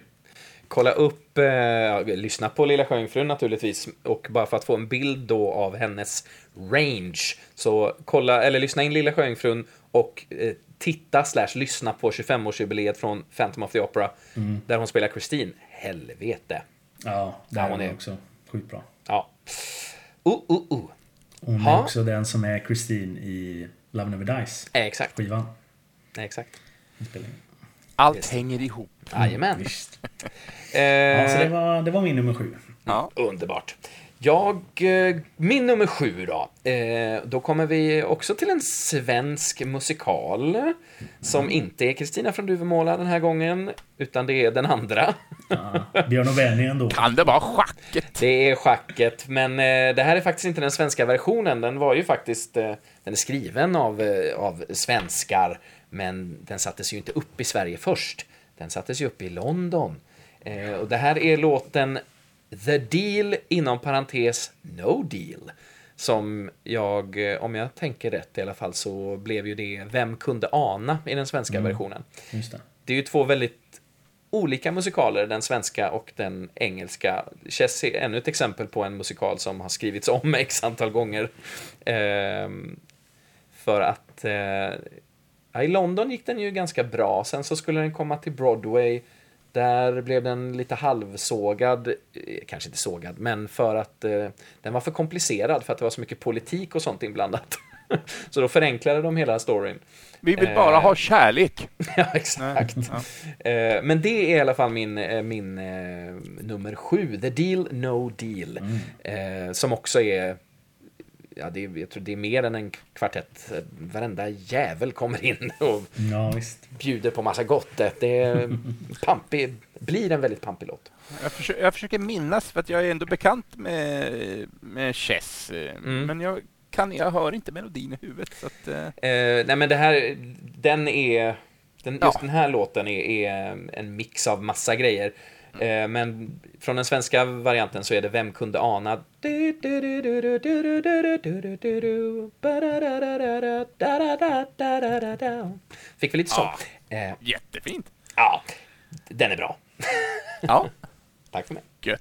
C: Kolla upp, eh, lyssna på Lilla Sjöjungfrun naturligtvis. Och bara för att få en bild då av hennes range. Så kolla, eller lyssna in Lilla Sjöjungfrun och eh, titta slash lyssna på 25-årsjubileet från Phantom of the Opera. Där hon spelar Christine. Helvete.
A: Ja, där
C: Ja, hon är-
A: också sjukt bra.
C: Ja. Uh, uh, uh.
A: Hon
C: Ha.
A: är också den som är Christine i Love Never Dies.
C: Eh, Exakt.
A: Skivan.
C: Exakt.
B: Allt
C: Just.
B: hänger ihop.
C: Jajamän.
A: Visst.
C: Eh,
A: Ja, så det var, det var min nummer sju.
B: Ja.
C: Underbart. Jag, eh, min nummer sju då. Eh, då kommer vi också till en svensk musikal. Som inte är Kristina från Duvemåla den här gången. Utan det är den andra.
A: Ja, Björn och Benny ändå.
B: Kan det vara schacket?
C: Det är schacket, men eh, det här är faktiskt inte den svenska versionen. Den var ju faktiskt, eh, den är skriven av, av svenskar, men den sattes ju inte upp i Sverige först. Den sattes ju upp i London. Och det här är låten The Deal, inom parentes No Deal. Som jag, eh, om jag tänker rätt i alla fall, så blev ju det Vem kunde ana i den svenska versionen.
A: Just det.
C: Det är ju två väldigt olika musikaler, den svenska och den engelska. Chess är ännu ett exempel på en musikal som har skrivits om x antal gånger. Ehm, för att eh, i London gick den ju ganska bra. Sen så skulle den komma till Broadway. Där blev den lite halvsågad, eh, kanske inte sågad, men för att eh, den var för komplicerad för att det var så mycket politik och sånt inblandat. så då förenklade de hela storyn.
B: Vi vill bara
C: Eh.
B: ha kärlek.
C: Ja, exakt. Eh, men det är i alla fall min, eh, min eh, nummer sju, The Deal No Deal. Eh, som också är, ja, det jag tror det är mer än en kvartett. Varenda jävel kommer in och
A: Ja, visst.
C: bjuder på massa gott. Det är pampig, blir en väldigt pampig låt.
B: Jag försöker, jag försöker minnas, för att jag är ändå bekant med, med Chess. eh,
C: Mm.
B: Men jag, kan, jag hör inte melodin i huvudet. Så att, Eh,
C: nej men det här, den är, den, just
B: Ja.
C: den här låten är, är en mix av massa grejer. Eh, men från den svenska varianten så är det Vem kunde ana? Fick vi lite så. Eh,
B: jättefint.
C: ja, den är bra.
B: Ja,
C: Tack för mig.
B: gött.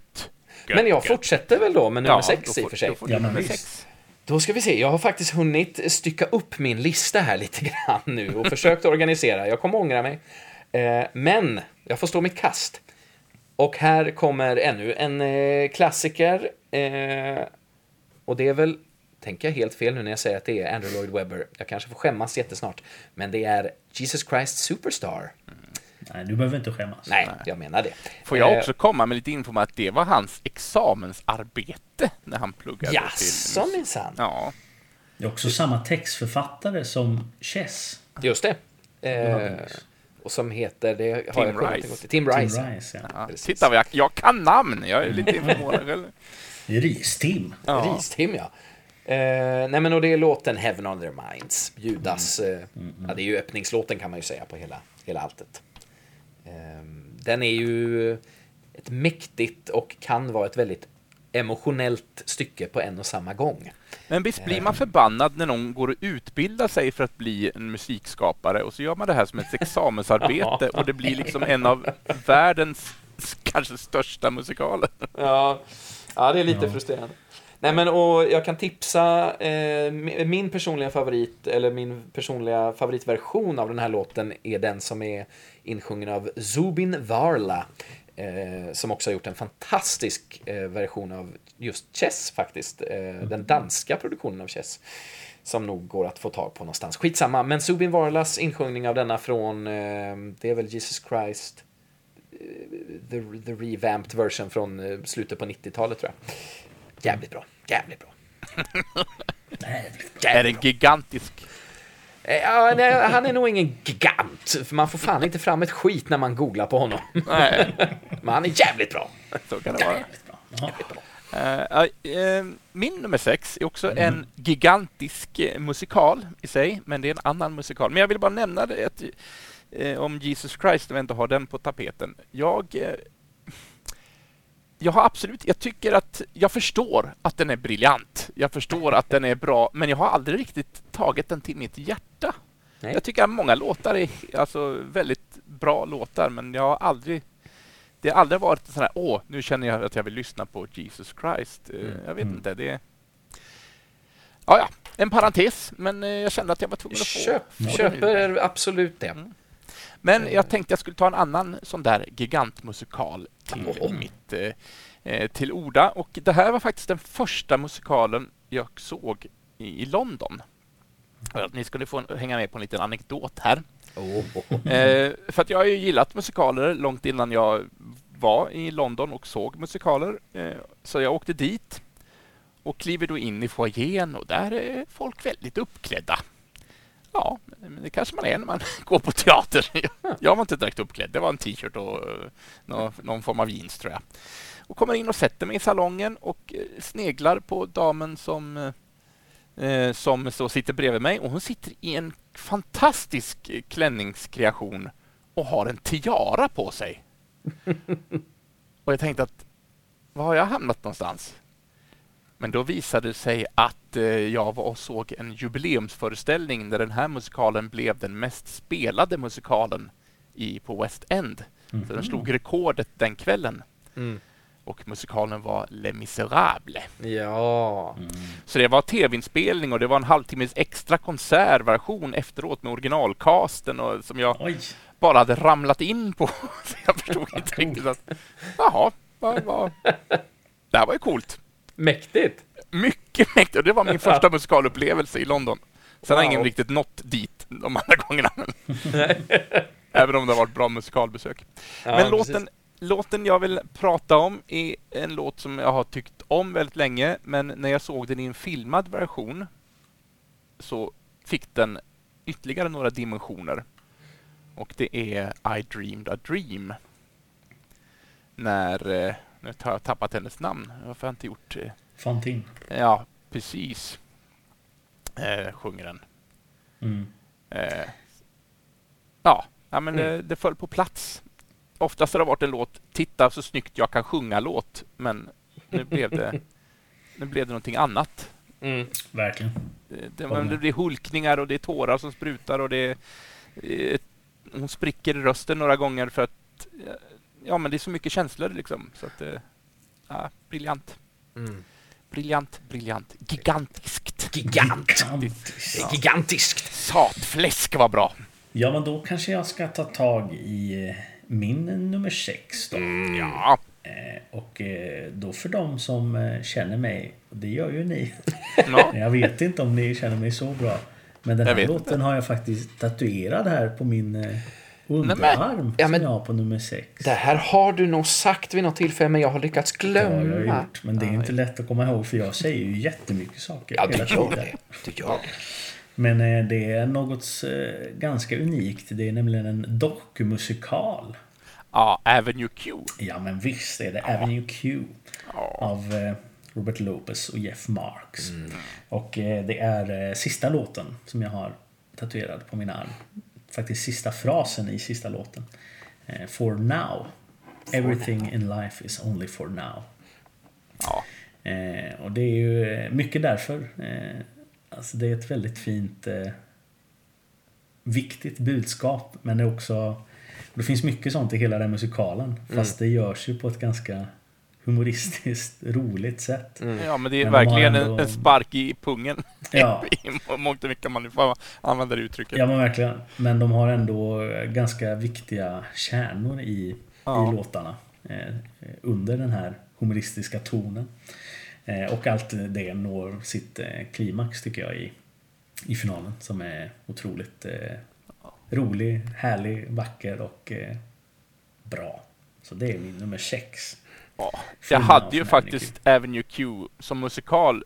B: gött
C: Men jag
B: gött.
C: fortsätter väl då med nummer
B: Ja,
C: sex
B: då
C: i
B: får-
C: och för sig.
B: Då får
A: Ja,
B: nummer sex.
C: Då ska vi se, jag har faktiskt hunnit stycka upp min lista här lite grann nu och försökt organisera. Jag kommer ångra mig. Eh, men jag får stå mitt kast. Och här kommer ännu en eh, klassiker. Eh, och det är väl, tänker jag helt fel nu när jag säger att det är Andrew Lloyd Webber. Jag kanske får skämmas jättesnart. Men det är Jesus Christ Superstar.
A: Nej, du behöver inte skämmas.
C: Nej, jag menar det.
B: Får jag
C: Eh,
B: också komma med lite info om att det var hans examensarbete när han pluggade
C: Jaså
B: till...
C: minsann.
B: Ja,
A: Det är också samma textförfattare som Chess.
C: Just det. Eh, och som heter, det har
B: Tim
C: jag
B: Rice.
C: ihåg. Tim Rice.
A: Tim. Rice, ja.
B: ja. Titta, vad jag, jag kan namn! Jag är lite förvånad själv.
A: Ris-Tim.
B: Ja.
C: Ris-Tim, ja. Eh, nej men och det är låten Heaven on their minds. Judas,
B: Mm.
C: eh, ja det är ju öppningslåten kan man ju säga på hela, hela alltet. Eh, den är ju ett mäktigt och kan vara ett väldigt emotionellt stycke på en och samma gång.
B: Men visst blir man förbannad när någon går och utbildar sig för att bli en musikskapare och så gör man det här som ett examensarbete och det blir liksom en av världens kanske största musikaler.
C: Ja, ja det är lite
A: Ja.
C: frustrerande. Nej men och jag kan tipsa eh, mi- min personliga favorit eller min personliga favoritversion av den här låten är den som är insjungen av Zubin Varla. Eh, som också har gjort en fantastisk eh, version av just Chess faktiskt. Eh, Den danska produktionen av Chess. Som nog går att få tag på någonstans. Skitsamma, men Zubin Varlas insjungning av denna från, eh, det är väl Jesus Christ the, the revamped version från eh, slutet på 90-talet tror jag. Jävligt bra, jävligt bra.
A: Jävligt.
B: Är en gigantisk...
C: Eh, Ja, nej, han är nog ingen gigant, för man får fan inte fram ett skit när man googlar på honom.
B: Nej,
C: Men han är jävligt bra.
B: så kan det vara.
A: Jävligt bra. Ja.
B: Eh, eh, min nummer sex är också en gigantisk eh, musikal i sig, men det är en annan musikal. Men jag vill bara nämna det att, eh, om Jesus Christ, om jag inte har den på tapeten. Jag, jag har absolut, jag tycker att, jag förstår att den är briljant. Jag förstår att den är bra, men jag har aldrig riktigt tagit den till mitt hjärta.
C: Nej.
B: Jag tycker att många låtar är alltså väldigt bra låtar, men jag har aldrig det har aldrig varit sån här, åh, nu känner jag att jag vill lyssna på Jesus Christ. Eh, Jag vet
A: Mm.
B: inte, det... Ja, ja, en parentes, men eh, jag kände att jag var tvungen att få...
C: Köp,
B: få
C: köper absolut det.
B: Mm. Men jag tänkte jag skulle ta en annan sån där gigantmusikal till
C: Åh.
B: mitt eh, eh, till orda. Och det här var faktiskt den första musikalen jag såg i, i London. Ni skulle få hänga med på en liten anekdot här.
C: Oh, oh, oh.
B: Eh, för att jag har ju gillat musikaler långt innan jag var i London och såg musikaler. Eh, så jag åkte dit och kliver då in i foajén och där är folk väldigt uppklädda. Ja, men det kanske man är när man går på teater. Jag var inte direkt uppklädd. Det var en t-shirt och eh, någon, form av jeans tror jag. Och kommer in och sätter mig i salongen och eh, sneglar på damen som eh, som så sitter bredvid mig och hon sitter i en fantastisk eh, klänningskreation och har en tiara på sig. och jag tänkte att var har jag hamnat någonstans? Men då visade det sig att eh, jag var och såg en jubileumsföreställning där den här musikalen blev den mest spelade musikalen i, på West End. Så den slog rekordet den kvällen.
C: Mm.
B: Och musikalen var Les Misérables.
C: Ja.
B: Så det var tv-inspelning och det var en halvtimmes extra konsertversion efteråt med originalcasten och som jag
A: Oj.
B: bara hade ramlat in på. Så jag förstod inte riktigt att, jaha, vad, vad. Det här var ju coolt.
C: Mäktigt.
B: Mycket mäktigt. Och det var min första musikalupplevelse i London. Sen har
C: Wow.
B: ingen riktigt nått dit de andra gångerna. Även om det har varit bra musikalbesök.
C: Ja,
B: Men
C: precis.
B: Låten, jag vill prata om är en låt som jag har tyckt om väldigt länge, men när jag såg den i en filmad version så fick den ytterligare några dimensioner. Och det är I dreamed a dream. När... eh, Nu har jag tappat hennes namn. Varför har jag inte gjort... eh,
A: Fantin.
B: Ja, precis. Eh, sjunger den.
A: Mm.
B: Eh, ja, ja, men
C: Mm.
B: det, det föll på plats. Oftast har det varit en låt, titta så snyggt jag kan sjunga-låt, men nu blev det, nu blev det någonting annat.
C: Mm.
A: Verkligen.
B: Det, det, det blir hulkningar och det är tårar som sprutar och det eh, hon spricker i rösten några gånger för att ja, men det är så mycket känslor liksom. Så att, ja, briljant.
C: Mm.
B: Briljant, briljant. Gigantiskt.
C: Gigant.
A: Gigantiskt.
C: Det är gigantiskt.
B: Satfläsk var bra.
A: Ja, men då kanske jag ska ta tag i eh, min nummer sex då.
B: Ja,
A: Eh, Och eh, då för de som eh, känner mig, och det gör ju ni.
B: ja.
A: Jag vet inte om ni känner mig så bra. Men den här låten har jag faktiskt tatuerad här på min underarm
C: Ja, men-
A: som jag har på nummer sex.
C: Det här har du nog sagt vid något tillfälle, men jag har lyckats
A: Det har jag
C: glömma.
A: gjort, men det är inte lätt att komma ihåg för jag säger ju jättemycket saker
C: Ja, du
A: hela
C: gör
A: tiden.
C: det. Du gör det.
A: Men eh, det är något eh, ganska unikt. Det är nämligen en dockmusikal.
B: Ja, Avenue Q.
A: Ja men visst är det Avenue Q. Av eh, Robert Lopez och Jeff Marks. Och eh, det är sista låten som jag har tatuerad på min arm. Faktiskt sista frasen i sista låten. For now. Everything in life is only for now.
B: Ja.
A: Och det är ju mycket därför. Alltså det är ett väldigt fint eh, viktigt budskap. Men det är också det finns mycket sånt i hela den musikalen. Fast det görs ju på ett ganska humoristiskt, roligt sätt.
B: ja, men det är
A: Men
B: verkligen en,
A: ändå-
B: en spark i pungen.
A: Ja.
B: I mångt och mycket man får använda det uttrycket.
A: Ja men verkligen. Men de har ändå eh, ganska viktiga kärnor i,
B: Ja.
A: i låtarna. Eh, under den här humoristiska tonen. Eh, och allt det når sitt eh, klimax tycker jag i, i finalen. Som är otroligt eh, rolig, härlig, vacker och bra. Så det är min nummer sex.
B: Ja. Jag hade ju faktiskt Avenue Q som musikal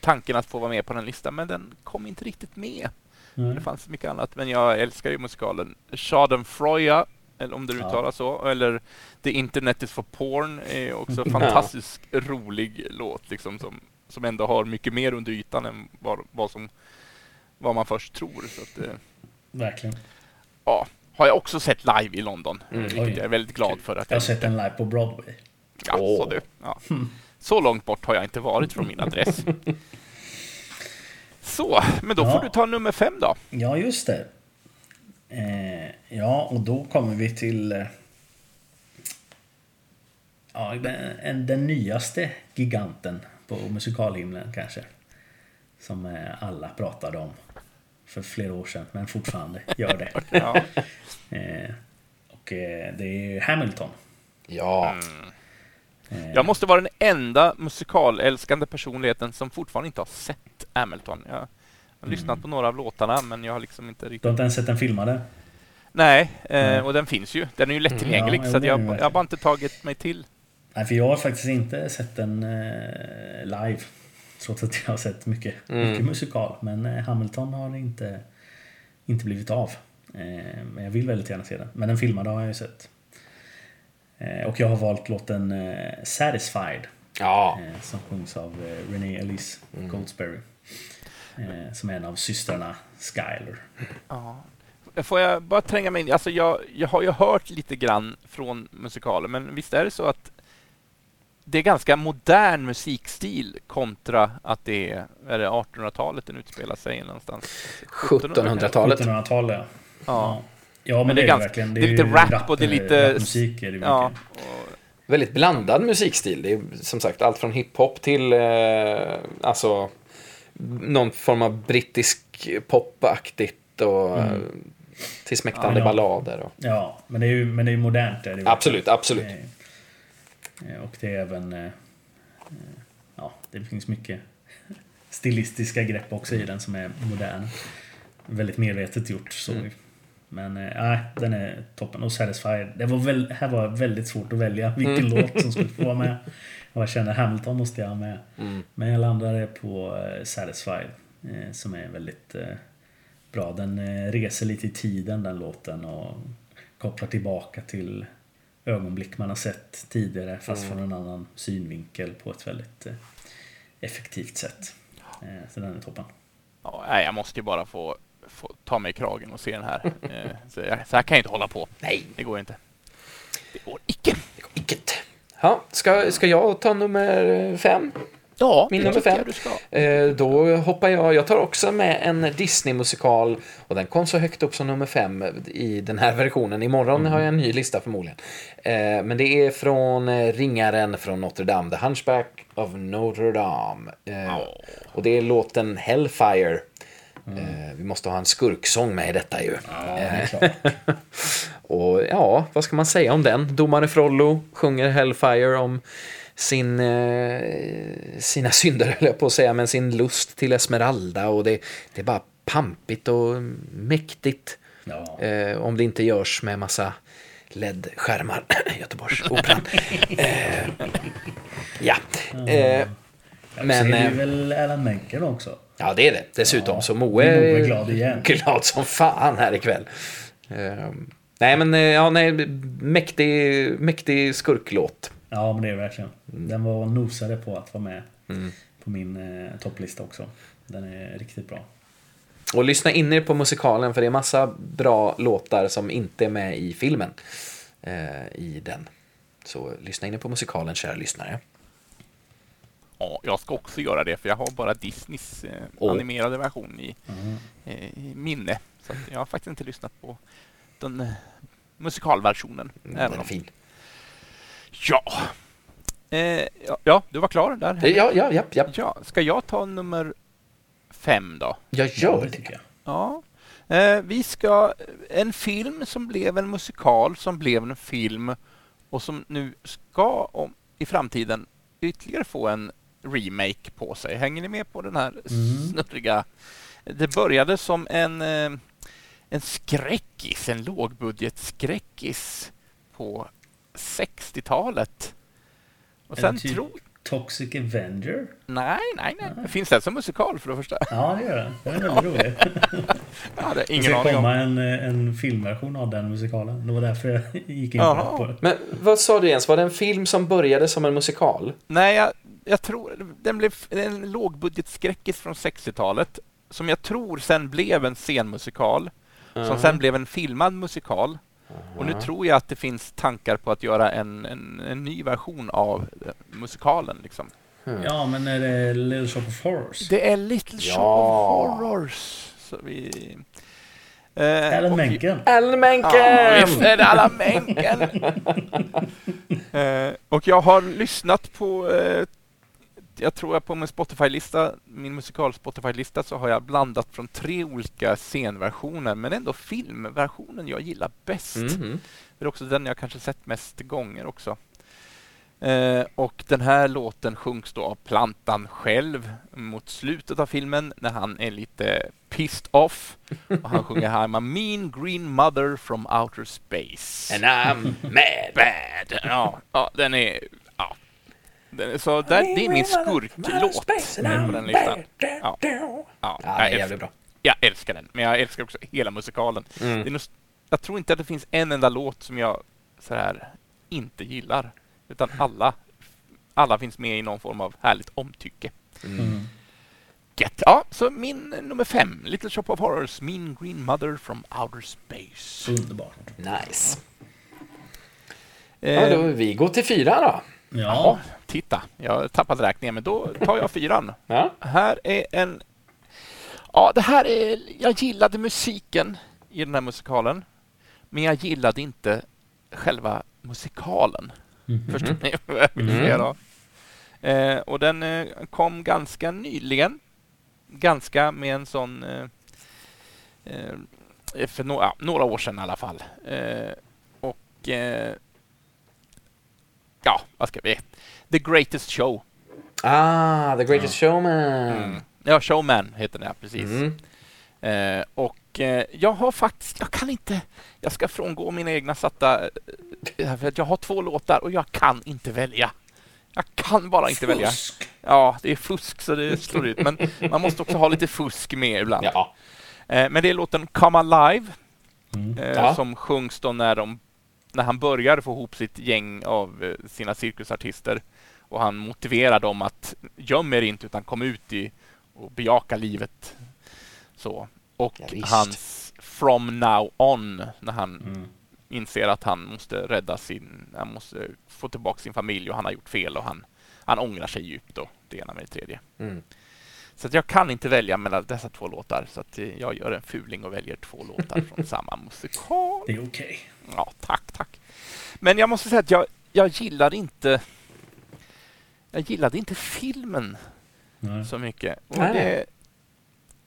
B: tanken att få vara med på den listan, men den kom inte riktigt med.
A: Mm.
B: Det fanns mycket annat, men jag älskar ju musikalen. Schadenfreude, eller om det
A: Ja.
B: uttalas så, eller The Internet is for porn är också en fantastiskt rolig låt liksom som, som ändå har mycket mer under ytan än vad, vad, som, vad man först tror. Så att, eh,
A: Verkligen.
B: ja, har jag också sett live i London, vilket
A: Oj.
B: jag är väldigt glad för. Att
A: Jag har sett den live på Broadway.
B: Ja, så du. Ja. Så långt bort har jag inte varit från min adress. Så, men då får
A: Ja.
B: du ta nummer fem då.
A: Ja, just det. Eh, ja, och då kommer vi till eh, ja, den, den nyaste giganten på musikalhimlen kanske. Som eh, alla pratade om för flera år sedan, men fortfarande gör det.
B: Ja.
A: Eh, och eh, det är Hamilton.
C: Ja.
A: Eh,
B: Jag måste vara den enda musikalälskande personligheten som fortfarande inte har sett Hamilton. Jag har lyssnat på några av låtarna, men jag har liksom inte
A: Du har
B: riktigt...
A: inte ens sett den filmade?
B: Nej, eh,
A: Nej.
B: och den finns ju. Den är ju lättillgänglig,
A: Ja, jo,
B: så jag, jag har bara inte tagit mig till.
A: Nej, för jag har faktiskt inte sett den eh, live. Trots att jag har sett mycket, mycket musikal. Men eh, Hamilton har inte, inte blivit av. Eh, men jag vill väldigt gärna se den. Men den filmade har jag ju sett. Eh, och jag har valt låten eh, Satisfied.
C: Ja.
A: Eh, som sjungs av eh, Renee Elise Goldsberry. Eh, som är en av systrarna Skyler.
B: Ja. Får jag bara tränga mig in? Alltså jag, jag har ju hört lite grann från musikalen, men visst är det så att det är ganska modern musikstil kontra att det är, är det 1800-talet den utspelar sig någonstans?
C: 1700-talet.
A: 1700-talet ja.
B: Ja.
A: Ja, men, det, är
B: ganska-
A: verkligen.
B: det är lite
A: ju
B: rap och det är lite-
A: Rapmusik är det.
B: Ja, och,
C: Väldigt blandad musikstil. Det är som sagt allt från hiphop till eh, alltså någon form av brittisk popaktigt och eh, till smäktande
A: Ja, ja.
C: ballader. Och,
A: Ja, men det är ju, men det är ju modernt. Är det
C: absolut, absolut.
A: Eh, eh, Och det är även... eh, Ja, det finns mycket stilistiska grepp också i den som är modern. Väldigt medvetet gjort. Så. Men eh, nej, den är toppen. Och Satisfied. Det var väl, här var väldigt svårt att välja vilken låt som skulle få vara med. Och jag kände Hamilton måste jag ha med. Men jag landade på eh, Satisfied. eh, Som är väldigt eh, bra. Den reser lite i tiden den låten och kopplar tillbaka till ögonblick man har sett tidigare fast från en annan synvinkel på ett väldigt effektivt sätt. Så den är toppen.
B: ja, jag måste ju bara få, få ta mig i kragen och se den här. Så, jag, så här kan jag inte hålla på.
C: Nej,
B: Det går inte. Det går icke.
C: vilket. Ja, ska, ska jag ta nummer fem?
B: Ja,
C: Min nummer fem.
B: du ska.
C: Eh, då hoppar jag, jag tar också med en Disney-musikal och den kom så högt upp som nummer fem i den här versionen. Imorgon har jag en ny lista förmodligen. Eh, men det är från eh, Ringaren från Notre Dame, The Hunchback of Notre Dame. Eh, och det är låten Hellfire. Eh, vi måste ha en skurksång med i detta ju.
A: Ja, det klart.
C: Och ja, vad ska man säga om den? Domare Frollo sjunger Hellfire om sin, eh, sina synder, höll jag på att säga, men sin lust till Esmeralda och det, det är bara pampigt och mäktigt.
A: Ja.
C: Eh, om det inte görs med massa LED-skärmar. Göteborgsoperan. eh, ja. Eh,
A: Men, så är det
C: eh,
A: ju väl Alan Menken också.
C: ja, det är det. Dessutom.
A: Ja,
C: så Moe
A: är glad igen.
C: glad som fan här ikväll. Eh, nej, men eh, ja, nej, mäktig, mäktig skurklåt.
A: Ja, men det är det verkligen. Den var nosade på att vara med
C: Mm.
A: på min eh, topplista också. Den är riktigt bra.
C: Och lyssna in er på musikalen för det är massa bra låtar som inte är med i filmen. Eh, I den. Så lyssna in er på musikalen, kära lyssnare.
B: Ja, jag ska också göra det, för jag har bara Disneys eh,
C: Åh.
B: animerade version i,
A: Mm.
B: eh, i minne. Så jag har faktiskt inte lyssnat på den eh, musikalversionen.
C: Mm,
B: även
C: den är fin.
B: Ja. Eh, ja, ja, du var klar där.
C: Eh, Ja, ja, ja, ja.
B: Ja, ska jag ta nummer fem då?
C: Jag
A: Ja,
C: gör
A: det
C: det.
A: tycker jag.
B: Ja. Eh, vi ska... En film som blev en musikal, som blev en film och som nu ska om, i framtiden ytterligare få en remake på sig. Hänger ni med på den här
A: Mm.
B: snurriga... Det började som en, eh, en skräckis, en lågbudgetskräckis på 60-talet. Och
A: det
B: sen
A: typ-
B: tror...
A: Toxic Avenger?
B: Nej, nej, nej. Finns det som musikal för det första?
A: Ja, det gör den. Den är väldigt rolig.
B: Jag hade
A: Det
B: ingen
A: ska
B: aning om.
A: komma en, eh, en filmversion av den musikalen. Det var därför jag gick in
B: Jaha.
A: på det.
C: Men vad sa du ens? Var det en film som började som en musikal?
B: Nej, jag, jag tror den blev en lågbudgetskräckis från 60-talet som jag tror sen blev en scenmusikal som sen blev en filmad musikal. Och nu tror jag att det finns tankar på att göra en, en, en ny version av eh, musikalen. Liksom.
A: Ja, men är det Little Shop of Horrors?
B: Det är Little Shop
C: Ja.
B: of Horrors. Så vi, eh,
A: Alan
B: och-
A: Menken?
C: Alan Menken!
B: Ja, visst är det Alan Menken! eh, och jag har lyssnat på, eh, jag tror jag på min Spotify-lista, min musikal Spotify-lista, så har jag blandat från tre olika scenversioner, men ändå filmversionen jag gillar bäst.
C: Mhm.
B: Det är också den jag kanske sett mest gånger också. Eh, och den här låten sjungs då av Plantan själv mot slutet av filmen när han är lite pissed off. Och han sjunger I'm a mean green mother from outer space.
C: And I'm mad.
B: Bad. Ja, ja den är... Så där, det är min skurklåt på den listan. Ja, ja, jag, älskar,
C: jävligt bra.
B: jag älskar den, men jag älskar också hela musikalen.
C: Mm.
B: Det är nog, jag tror inte att det finns en enda låt som jag så här, inte gillar. Utan alla, alla finns med i någon form av härligt omtycke.
A: Mm.
B: Get. Ja, så min nummer fem, Little Shop of Horrors, Mean Green Mother from Outer Space.
A: Underbart.
C: Nice.
B: Eh,
C: Ja, då, vi går till fyra då.
B: Ja,
A: Ja.
B: titta, jag tappat räkningen, men då tar jag fyran.
C: Ja.
B: Här är en... Ja, det här är... Jag gillade musiken i den här musikalen, men jag gillade inte själva musikalen.
A: Mhm.
B: Förstår ni vad jag vill
C: Mm.
B: säga då? Eh, och den eh, kom ganska nyligen. Ganska med en sån... Eh, eh, för no ja, några år sedan i alla fall. Eh, och... Ja, vad ska vi... The Greatest Show.
C: Ah, The Greatest Showman.
B: Mm. Ja, Showman heter den, precis.
C: Mm.
B: Eh, och eh, jag har faktiskt, jag kan inte, jag ska frångå mina egna satta, eh, för att jag har två låtar och jag kan inte välja. Jag kan bara inte välja.
A: Fusk.
B: Ja, det är fusk så det slår ut, men man måste också ha lite fusk med ibland.
C: Ja.
B: Eh, men det är låten Come Alive
A: Mm.
C: Ja.
B: som sjungs då när, de, när han börjar få ihop sitt gäng av eh, sina cirkusartister och han motiverar dem att göm er inte utan kom ut i och bejaka livet. Så. Och
C: Ja,
B: hans From Now On när han
A: Mm.
B: inser att han måste rädda sin, han måste få tillbaka sin familj och han har gjort fel och han, han ångrar sig djupt då, det ena med det tredje.
C: Mm.
B: Så att jag kan inte välja mellan dessa två låtar så att eh, jag gör en fuling och väljer två låtar från samma musikal.
A: Det är okej.
B: Ja, tack, tack. Men jag måste säga att jag, jag gillar inte jag gillade inte filmen
A: Nej.
B: så mycket. Och
C: Nej.
B: det,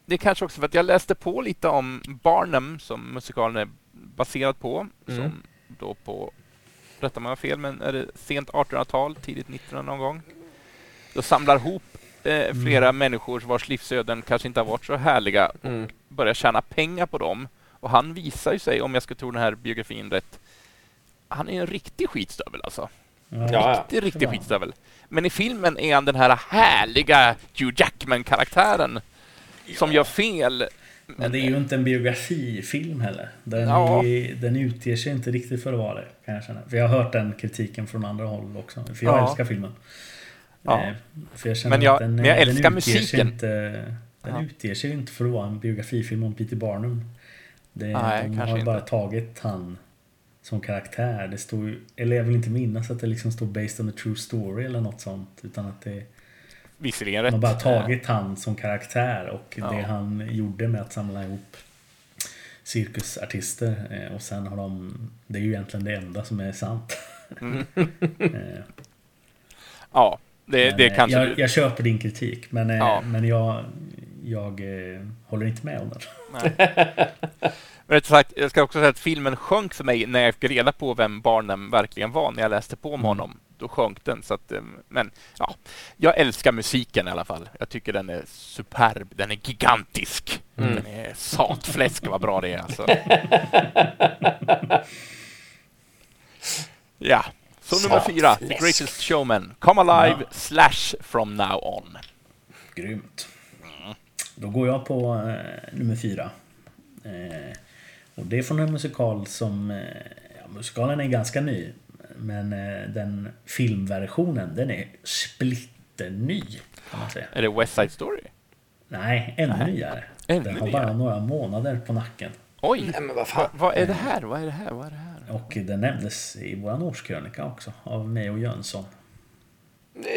B: det är kanske också för att jag läste på lite om Barnum som musikalen är baserad på.
C: Mm.
B: Som då på, rätta mig om jag har fel, men är det sent 1800-tal, tidigt 1900 någon gång. Då samlar ihop eh, flera människor vars livsöden kanske inte har varit så härliga
C: Mm.
B: börjar tjäna pengar på dem Och han visar ju sig, om jag ska tro den här biografin rätt, han är en riktig skitstövel alltså.
C: Ja, ja.
B: Riktig, riktig skitstövel. Men i filmen är han den här härliga Hugh Jackman-karaktären som gör fel.
A: Men det är ju inte en biografifilm heller. Den,
B: Ja.
A: är, den utger sig inte riktigt för att vara det. Kan jag känna. För jag har hört den kritiken från andra håll också. För jag
B: Ja.
A: älskar filmen.
B: Ja.
A: Eh, jag
B: Men jag-
A: den,
B: men jag
A: den
B: älskar musiken.
A: Inte, den
B: Ja.
A: utger sig inte för att vara en biografifilm om Peter Barnum. Det,
B: Nej,
A: de har
B: inte.
A: bara tagit han som karaktär. Det står eller jag vill inte minnas att det liksom står based on a true story eller något sånt. Utan att det
B: Visserligen
A: de
B: rätt.
A: har bara tagit han som karaktär och
B: Ja.
A: det han gjorde med att samla ihop cirkusartister. eh, Och sen har de... Det är ju egentligen det enda som är sant.
B: Mm.
A: Eh,
B: Ja, det, det
A: eh,
B: kanske
A: jag,
B: du...
A: jag köper din kritik men, eh,
B: Ja.
A: men jag, jag eh, håller inte med om den.
B: Men sagt, jag ska också säga att filmen sjönk för mig när jag fick reda på vem Barnum verkligen var när jag läste på om
A: Mm.
B: honom. Då sjönk den. Så att, men ja, jag älskar musiken i alla fall. Jag tycker den är superb. Den är gigantisk.
C: Mm.
B: Den är satfläsk vad bra det är alltså. Ja, så nummer fyra. The. Greatest Showman. Come Alive
A: Ja.
B: slash From Now On.
A: Grymt. Då går jag på eh, nummer fyra. Eh, och det är från en musikal som... Eh, ja, musikalen är ganska ny. Men eh, den filmversionen, den är splitterny. Kan man säga.
B: Är det West Side Story?
A: Nej, ännu nyare.
B: Ännu
A: den har
B: nyare?
A: bara några månader på nacken.
B: Oj!
C: Nej, men vad
B: Va,
C: fan.
B: vad är det här? Vad är det här? Vad är det här?
A: Och den nämndes i våran årskrönika också. Av mig och Jönsson.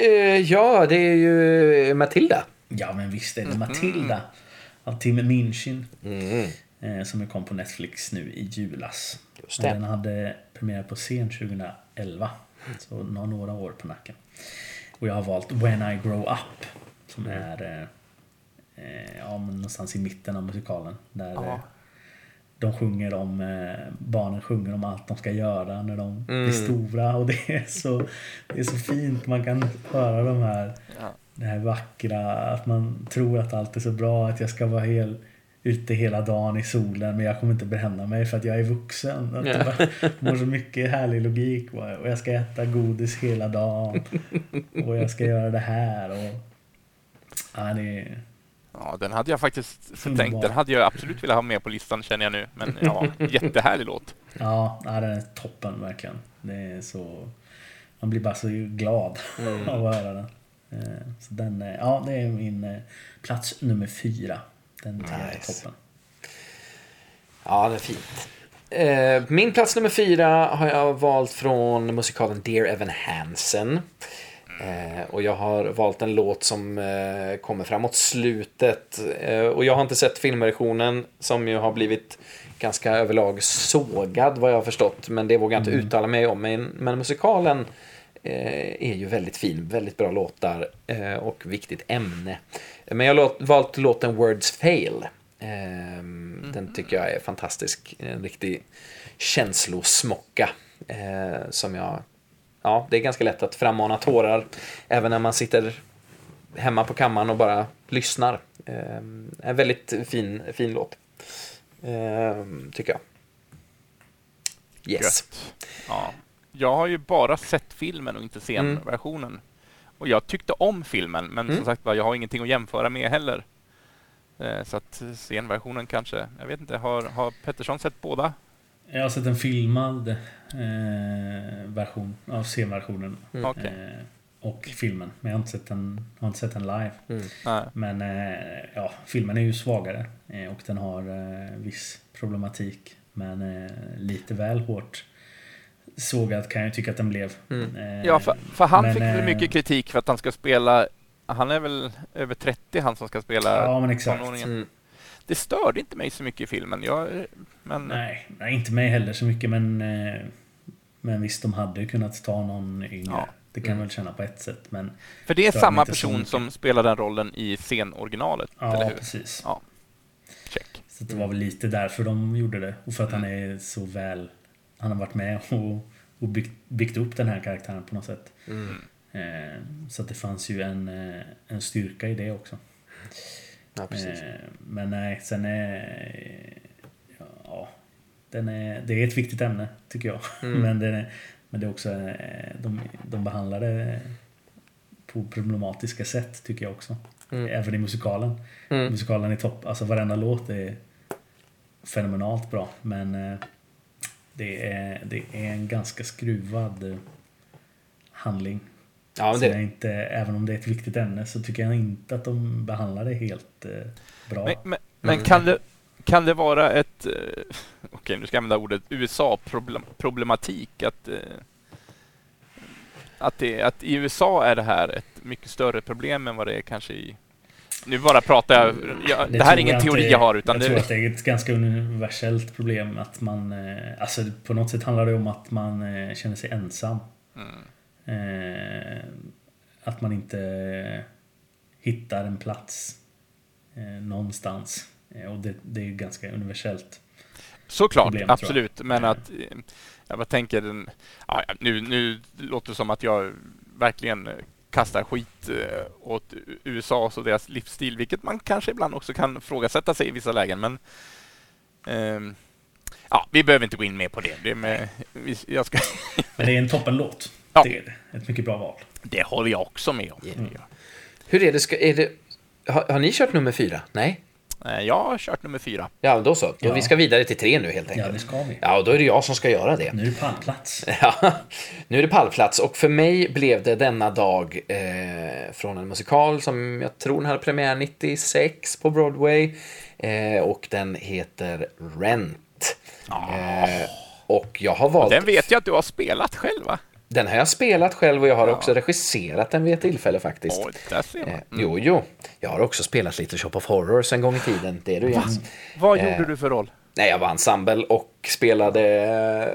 C: Eh, ja, det är ju Matilda.
A: Ja men visst är det
B: Mhm.
A: Matilda. Av Tim Minchin.
C: Mm.
A: Eh, som kom på Netflix nu i julas.
C: Just det.
A: Den hade premiär på scen 2011. Så den har några år på nacken. Och jag har valt When I Grow Up. Som
C: Mm.
A: är eh, ja, men någonstans i mitten av musikalen. Där de sjunger om, eh, barnen sjunger om allt de ska göra när de
C: Mm.
A: blir stora. Och det är, så, det är så fint. Man kan höra de här,
B: Ja.
A: det här vackra. Att man tror att allt är så bra. Att jag ska vara hel, ute hela dagen i solen. Men jag kommer inte bränna mig för att jag är vuxen. Att
C: Ja.
A: det har så mycket härlig logik. Och jag ska äta godis hela dagen. Och jag ska göra det här. Och, ja, det är,
B: Ja, den hade jag faktiskt
A: Underbar.
B: tänkt. Den hade jag absolut velat ha med på listan känner jag nu. Men ja, jättehärlig låt.
A: Ja, den är toppen verkligen. Det är så... Man blir bara så glad
C: Mm.
A: av att höra den. Eh, Så den, är- ja, det är min eh, plats nummer fyra. Den tycker jag är
C: Nice.
A: toppen.
C: Ja, det är fint. Eh, Min plats nummer fyra har jag valt från musikalen Dear Evan Hansen. Eh, och jag har valt en låt som eh, kommer framåt slutet. Eh, och jag har inte sett filmversionen som ju har blivit ganska överlag sågad vad jag har förstått. Men det vågar jag inte uttala mig om. Men, men musikalen eh, är ju väldigt fin. Väldigt bra låtar eh, och viktigt ämne. Men jag har låt, valt låten Words Fail. Ehm, Den tycker jag är fantastisk. En riktig känslosmocka. Eh, som jag... Ja, det är ganska lätt att frammana tårar. Även när man sitter hemma på kammaren och bara lyssnar. Ehm, en väldigt fin, fin låt. Ehm, tycker jag. Yes.
B: Gött. Ja. Jag har ju bara sett filmen och inte scenversionen. Och jag tyckte om filmen, men
C: Mm.
B: som sagt var, jag har ingenting att jämföra med heller. Eh, Så att scenversionen kanske, jag vet inte, har, har Pettersson sett båda?
A: Jag har sett en filmad eh, version av scenversionen.
C: Mm.
A: Eh, och filmen. Men jag har inte sett den, har inte sett den live.
C: Mm.
A: Men eh, ja, filmen är ju svagare. Eh, och den har eh, viss problematik. Men eh, lite väl hårt sågad kan jag tycka att den blev.
C: Mm.
B: Ja, för, för han
A: men,
B: fick väl mycket kritik för att han ska spela han är väl över 30 han som ska spela
A: Ja, men exakt.
C: Mm.
B: Det störde inte mig så mycket i filmen. Jag, men
A: Nej, nej, inte mig heller så mycket men... Eh, men visst, de hade kunnat ta någon yngre.
B: Ja.
A: Det kan jag väl känna på ett sätt. Men
B: För det är samma person som spelar den rollen i scenoriginalet, eller
A: ja,
B: hur?
A: precis.
B: Ja. Check.
A: Så det var väl lite därför de gjorde det. Och för att han
B: Mm.
A: är så väl... Han har varit med och, och byggt, byggt upp den här karaktären på något sätt.
C: Mm.
A: Eh, så det fanns ju en, eh, en styrka i det också.
C: Ja, precis.
A: Eh, men nej, sen är... Ja, den är, det är ett viktigt ämne, tycker jag.
C: Mm.
A: men, det är, men det är också... eh, De, de behandlar det på problematiska sätt, tycker jag också.
C: Mm.
A: Även i musikalen.
C: Mm.
A: Musikalen är topp. Alltså varenda låt är fenomenalt bra. Men eh, det är, det är en ganska skruvad handling.
C: Ja, men
A: Så
C: det,
A: inte, även om det är ett viktigt ämne så tycker jag inte att de behandlar det helt eh, bra.
B: Men, men, men
C: Mm.
B: kan, det, kan det vara ett... eh, Okej, nu ska jag använda ordet USA-problematik. Att, eh, att, det, att i USA är det här ett mycket större problem än vad det är kanske i... Nu bara pratar jag... jag det, här är ingen
A: jag
B: teori
A: inte-
B: jag har, utan
A: jag
B: det...
A: tror att det är ett ganska universellt problem att man... eh, Alltså på något sätt handlar det om att man eh, känner sig ensam.
B: Mm.
A: Eh, Att man inte hittar en plats eh, någonstans. Eh, Och det, det är ganska universellt.
B: Såklart,
A: problem,
B: absolut. Men
A: Eh.
B: att... eh, Jag bara tänker... Den, ja, nu, nu låter det som att jag verkligen eh, kastar skit eh, åt USA och deras livsstil, vilket man kanske ibland också kan frågasätta sig i vissa lägen. Men ehm, ja, vi behöver inte gå in mer på det. det med, jag ska,
A: Men det är en toppenlåt.
B: Ja.
A: Det är det. Ett mycket bra val.
B: det håller jag också med om.
C: Mm. hur är det? Ska, är det har, har ni kört nummer fyra? Nej?
B: Eh, Jag har kört nummer fyra.
C: Ja, då så. Då
A: Ja.
C: Vi ska vidare till tre nu helt
A: Ja,
C: enkelt.
A: det ska vi.
C: Ja, och då är det jag som ska göra det.
A: Nu är det pallplats.
C: Ja, nu är det pallplats och för mig blev det denna dag eh, från en musikal som jag tror den hade premiär 96 på Broadway eh, och den heter Rent. Eh, och jag har valt...
B: Den vet jag att du har spelat själv, va?
C: Den har jag spelat själv och jag har också regisserat den vid ett tillfälle faktiskt.
B: Oj, där ser man.
C: Eh, jo, jo. Jag har också spelat lite Shop of Horrors en gång i tiden. Det är du Jens.
B: Vad
C: eh,
B: gjorde du för roll?
C: Nej, jag var ensemble och spelade...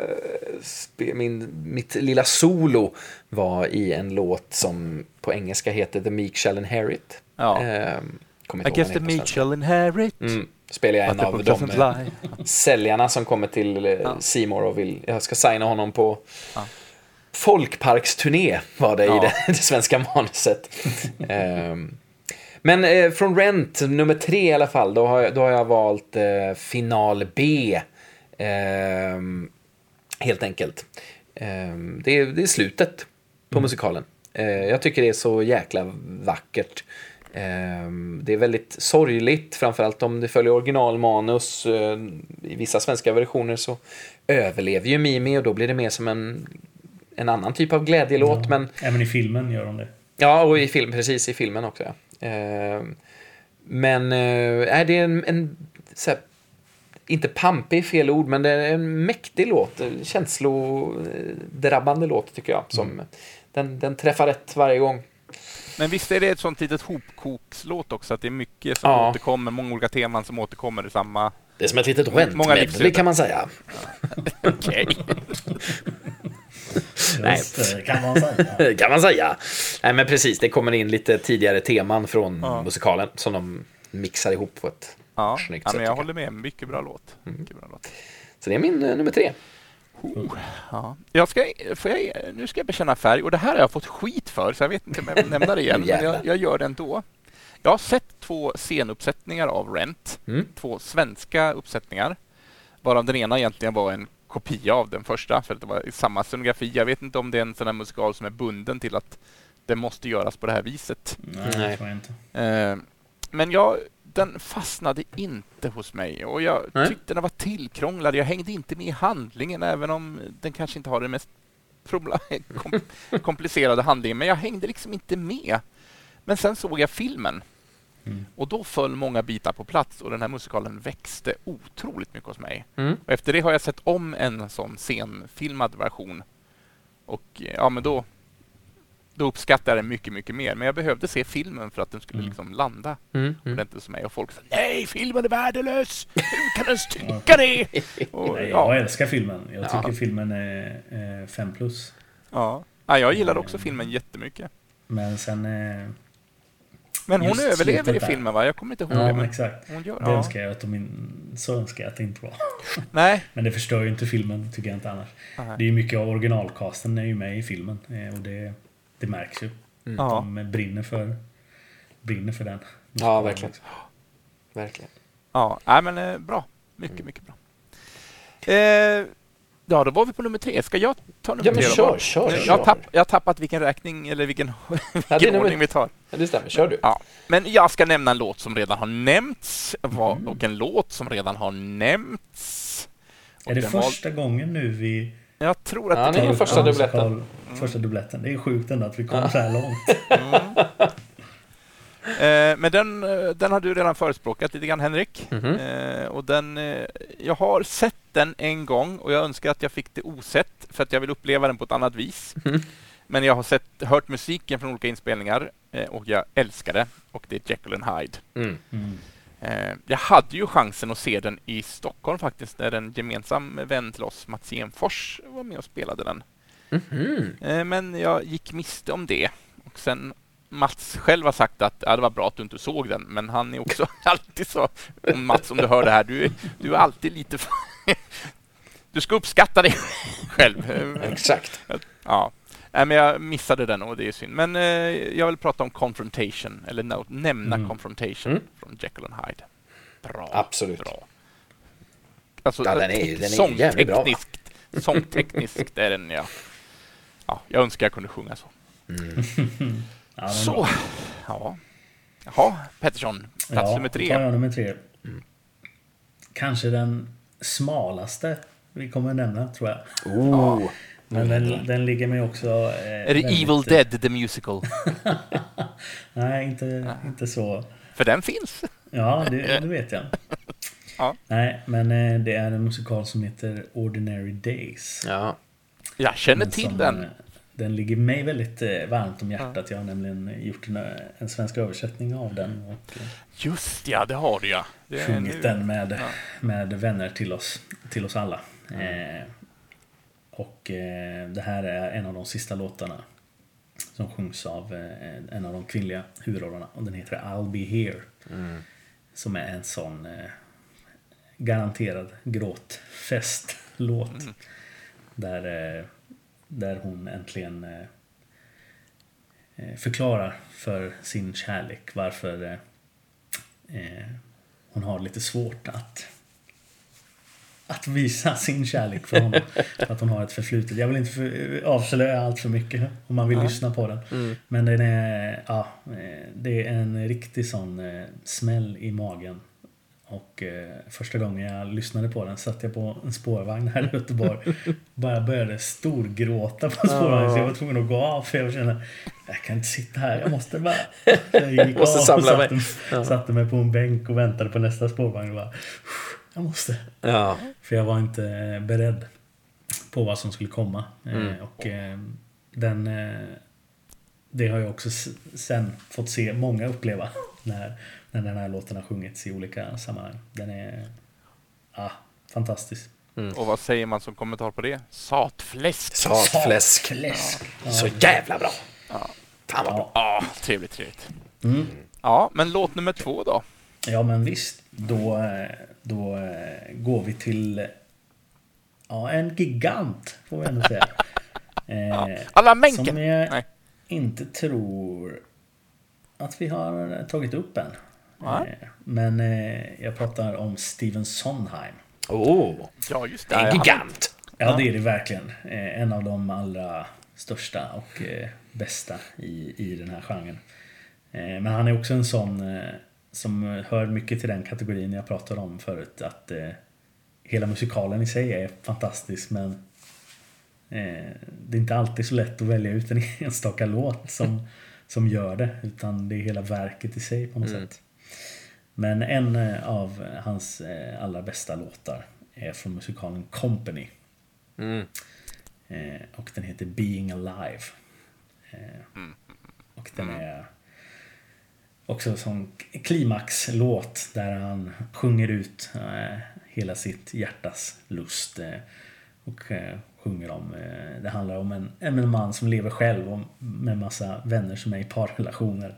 C: Spe, min, mitt lilla solo var i en låt som på engelska heter The Meek Shall Inherit.
B: Ja.
C: Eh,
B: I guess the
C: svenska.
B: shall inherit.
C: Mm, spelar jag en av de säljarna som kommer till
B: Ja.
C: Seymour och vill... Jag ska signa honom på
B: Ja.
C: Folkparksturné var det i
B: Ja.
C: det, det svenska manuset. Ehm, men eh, från Rent, nummer tre i alla fall, då har jag, då har jag valt eh, final B. Ehm, helt enkelt. Ehm, det, är, det är slutet på musikalen. Eh, jag tycker det är så jäkla vackert. Det är väldigt sorgligt, framförallt om det följer originalmanus. Eh, I vissa svenska versioner så överlever ju Mimi och då blir det mer som en, en annan typ av glädjelåt. Men
A: Även i filmen gör de det.
C: Ja, och i film, precis i filmen också. Ja. Eh, men eh, är det en, en så här, inte pampig är fel ord, men det är en mäktig låt. Känslodrabbande låt tycker jag. Som, den, den träffar rätt varje gång.
B: Men visst är det ett sånt litet hopkokslåt också, att det är mycket som
C: Ja.
B: återkommer, många olika teman som återkommer i samma...
C: Det är som ett litet
B: livsöden.
C: kan man säga.
B: Okej.
C: Nej.
A: Just det, kan man säga.
C: kan man säga. Nej, men precis. Det kommer in lite tidigare teman från
B: Ja.
C: musikalen som de mixar ihop på ett
B: Ja,
C: snyggt
B: ja
C: sätt.
B: men jag håller med. Mycket bra låt. Mycket bra låt.
C: Så det är min eh, nummer tre.
B: Ja. Jag ska, får jag, nu ska jag bekänna färg och det här har jag fått skit för så jag vet inte om jag vill nämna det igen. men jag, jag gör det ändå. Jag har sett två scenuppsättningar av Rent.
C: Mm.
B: Två svenska uppsättningar. Varav den ena egentligen var en kopia av den första för att det var samma scenografi. Jag vet inte om det är en sån här musikal som är bunden till att det måste göras på det här viset.
A: Nej, det tror jag inte.
B: Eh, men jag, den fastnade inte hos mig och jag
C: Nej.
B: tyckte den var tillkrånglad. Jag hängde inte med i handlingen även om den kanske inte har den mest komplicerade handlingen. Men jag hängde liksom inte med. Men sen såg jag filmen
A: Mm.
B: och då föll många bitar på plats och den här musikalen växte otroligt mycket hos mig.
C: Mm.
B: Och efter det har jag sett om en sån scenfilmad version. Och ja, men då, då uppskattar jag den mycket, mycket mer. Men jag behövde se filmen för att den skulle
A: Mm.
B: liksom landa
C: Mm. Mm.
B: ordentligt hos mig. Och folk sa nej, filmen är värdelös! Hur kan du ens tycka det? Och,
A: Nej, jag
B: ja,
A: älskar filmen. Jag
B: Ja.
A: tycker filmen är eh, 5 plus.
B: ja. ja, jag gillade också filmen jättemycket.
A: Men sen... Eh,
B: Men hon
A: Just
B: överlever i
A: där.
B: filmen, va? Jag kommer inte ihåg det.
A: ja,
B: Men
A: exakt.
B: hon gör,
A: Det
B: ja.
A: önskar jag att de in, så önskar jag att det inte var.
B: Nej.
A: Men det förstör ju inte filmen, tycker jag inte annars.
B: Nej.
A: Det är ju mycket av originalcasten är ju med i filmen. eh, Och det, det märks ju.
B: Ja.
A: De brinner för, brinner för den.
C: Ja, verkligen. Verkligen.
B: Ja, nej, men eh, bra. Mycket, mycket bra. Eh, ja, då var vi på nummer tre. Ska jag ta nummer
C: Ja, men
B: tre?
C: kör, kör,
B: jag, har
C: kör.
B: tapp, jag har tappat vilken räkning eller vilken,
C: Ja,
B: vilken
C: nummer-
B: ordning vi tar.
C: Ja, det stämmer. Kör du.
B: Ja, men jag ska nämna en låt som redan har nämnts
C: Mm.
B: och en låt som redan har nämnts. Och
A: Är det
B: den var-
A: första gången nu vi
B: Jag tror att
C: Ja,
B: det
C: det är första
A: Ja,
C: dubbletten.
A: musikal- Första dubbletten. Det är sjukt ändå att vi kom så här långt.
B: Eh, men den, eh, den har du redan förespråkat lite grann Henrik.
C: Mhm.
B: Eh, och den, eh, jag har sett den en gång och jag önskar att jag fick det osett för att jag vill uppleva den på ett annat vis.
C: Mhm.
B: Men jag har sett, hört musiken från olika inspelningar eh, och jag älskar det. Och det är Jekyll and Hyde.
C: Mm.
A: Mm.
B: Eh, jag hade ju chansen att se den i Stockholm faktiskt, där en gemensam vän till oss, Mats Enfors, var med och spelade den.
C: Mhm.
B: Eh, men jag gick miste om det. Och sen Mats själv har sagt att ja, det var bra att du inte såg den, men han är också alltid så. Mats, om du hör det här, du, du är alltid lite... du ska uppskatta dig själv.
C: Exakt.
B: Ja. Nej, men jag missade den och det är synd. Men eh, jag vill prata om Confrontation, eller no, nämna
A: Mm.
B: Confrontation
C: Mm.
B: från Jekyll and Hyde. Bra.
C: Absolut.
B: Bra. Alltså,
C: Ja, den är den är jävligt bra, va?
B: sångtekniskt, sångtekniskt är den, ja. ja. Jag önskar jag kunde sjunga så.
A: Ja, den är
B: Så, ja. Jaha, Pettersson, plats nummer
A: då tar
B: tre.
A: jag nummer tre. Kanske den smalaste vi kommer nämna, tror jag.
C: Oh.
A: Men den, den ligger mig också... Eh,
B: Är det
A: väldigt-
B: Evil Dead, the musical?
A: Nej, inte, inte så.
B: För den finns.
A: Ja, det, det vet jag.
B: Ja.
A: Nej, men eh, det är en musikal som heter Ordinary Days.
C: Ja.
B: Jag känner till
A: som,
B: den.
A: Den ligger mig väldigt eh, varmt om hjärtat. Jag har nämligen gjort en, eh, en svensk översättning av den och eh,
B: Just ja, det har du ja. Det
A: sjungit den med,
B: Ja.
A: med vänner till oss, till oss alla. Eh, och eh, det här är en av de sista låtarna som sjungs av eh, en av de kvinnliga huvudrollerna och den heter I'll be here. Som är en sån garanterad gråtfestlåt. Där, eh, där hon äntligen eh, eh, förklarar för sin kärlek varför eh, hon har lite svårt att att visa sin kärlek för honom. För att hon har ett förflutet. Jag vill inte för, avslöja allt för mycket om man vill lyssna på den. Men den är, ja, det är en riktig sån smäll i magen. Och eh, första gången jag lyssnade på den satt jag på en spårvagn här i Göteborg. Bara började storgråta på spårvagnen så jag var tvungen att gå av för jag kände jag kan inte sitta här, jag måste bara... Jag gick
C: Måste
A: av och satte,
C: mig.
A: satte mig på en bänk och väntade på nästa spårvagn och bara jag måste.
C: Ja.
A: För jag var inte eh, beredd på vad som skulle komma. Eh,
C: Mm.
A: Och eh, den... eh, Det har jag också sen fått se många uppleva när, när den här låten har sjungits i olika sammanhang. Den är... Ja, fantastisk.
B: Och vad säger man som kommentar på det? Satfläsk.
C: Satfläsk.
A: Fläsk. Ja.
C: Så jävla bra. Fan vad bra.
A: Ja.
B: Ja, trevligt, trevligt.
A: Mm.
B: Ja, men låt nummer två då.
A: ja, men visst. Då, då eh, går vi till... Ja, en gigant får vi ändå säga. Eh,
B: Alla
A: Som
B: Menken.
A: jag
B: Nej.
A: Inte tror att vi har tagit upp än.
B: Nej.
A: Eh, Men eh, jag pratar om Steven Sondheim.
C: Oh.
B: Ja, just det.
C: En gigant.
A: Ja, det är det verkligen. Eh, En av de allra största och eh, bästa i, i den här genren. Eh, Men han är också en sån eh, som hör mycket till den kategorin jag pratade om förut. Att eh, hela musikalen i sig är fantastisk men eh, det är inte alltid så lätt att välja ut en enstaka låt som, som gör det. Utan det är hela verket i sig på något sätt. Men en eh, av hans eh, allra bästa låtar är från musikalen Company.
C: Mm.
A: Eh, och den heter Being Alive. Eh, och den är också sån klimaxlåt där han sjunger ut eh, hela sitt hjärtas lust. Eh, och eh, sjunger om, eh, det handlar om en, en man som lever själv och med massa vänner som är i parrelationer.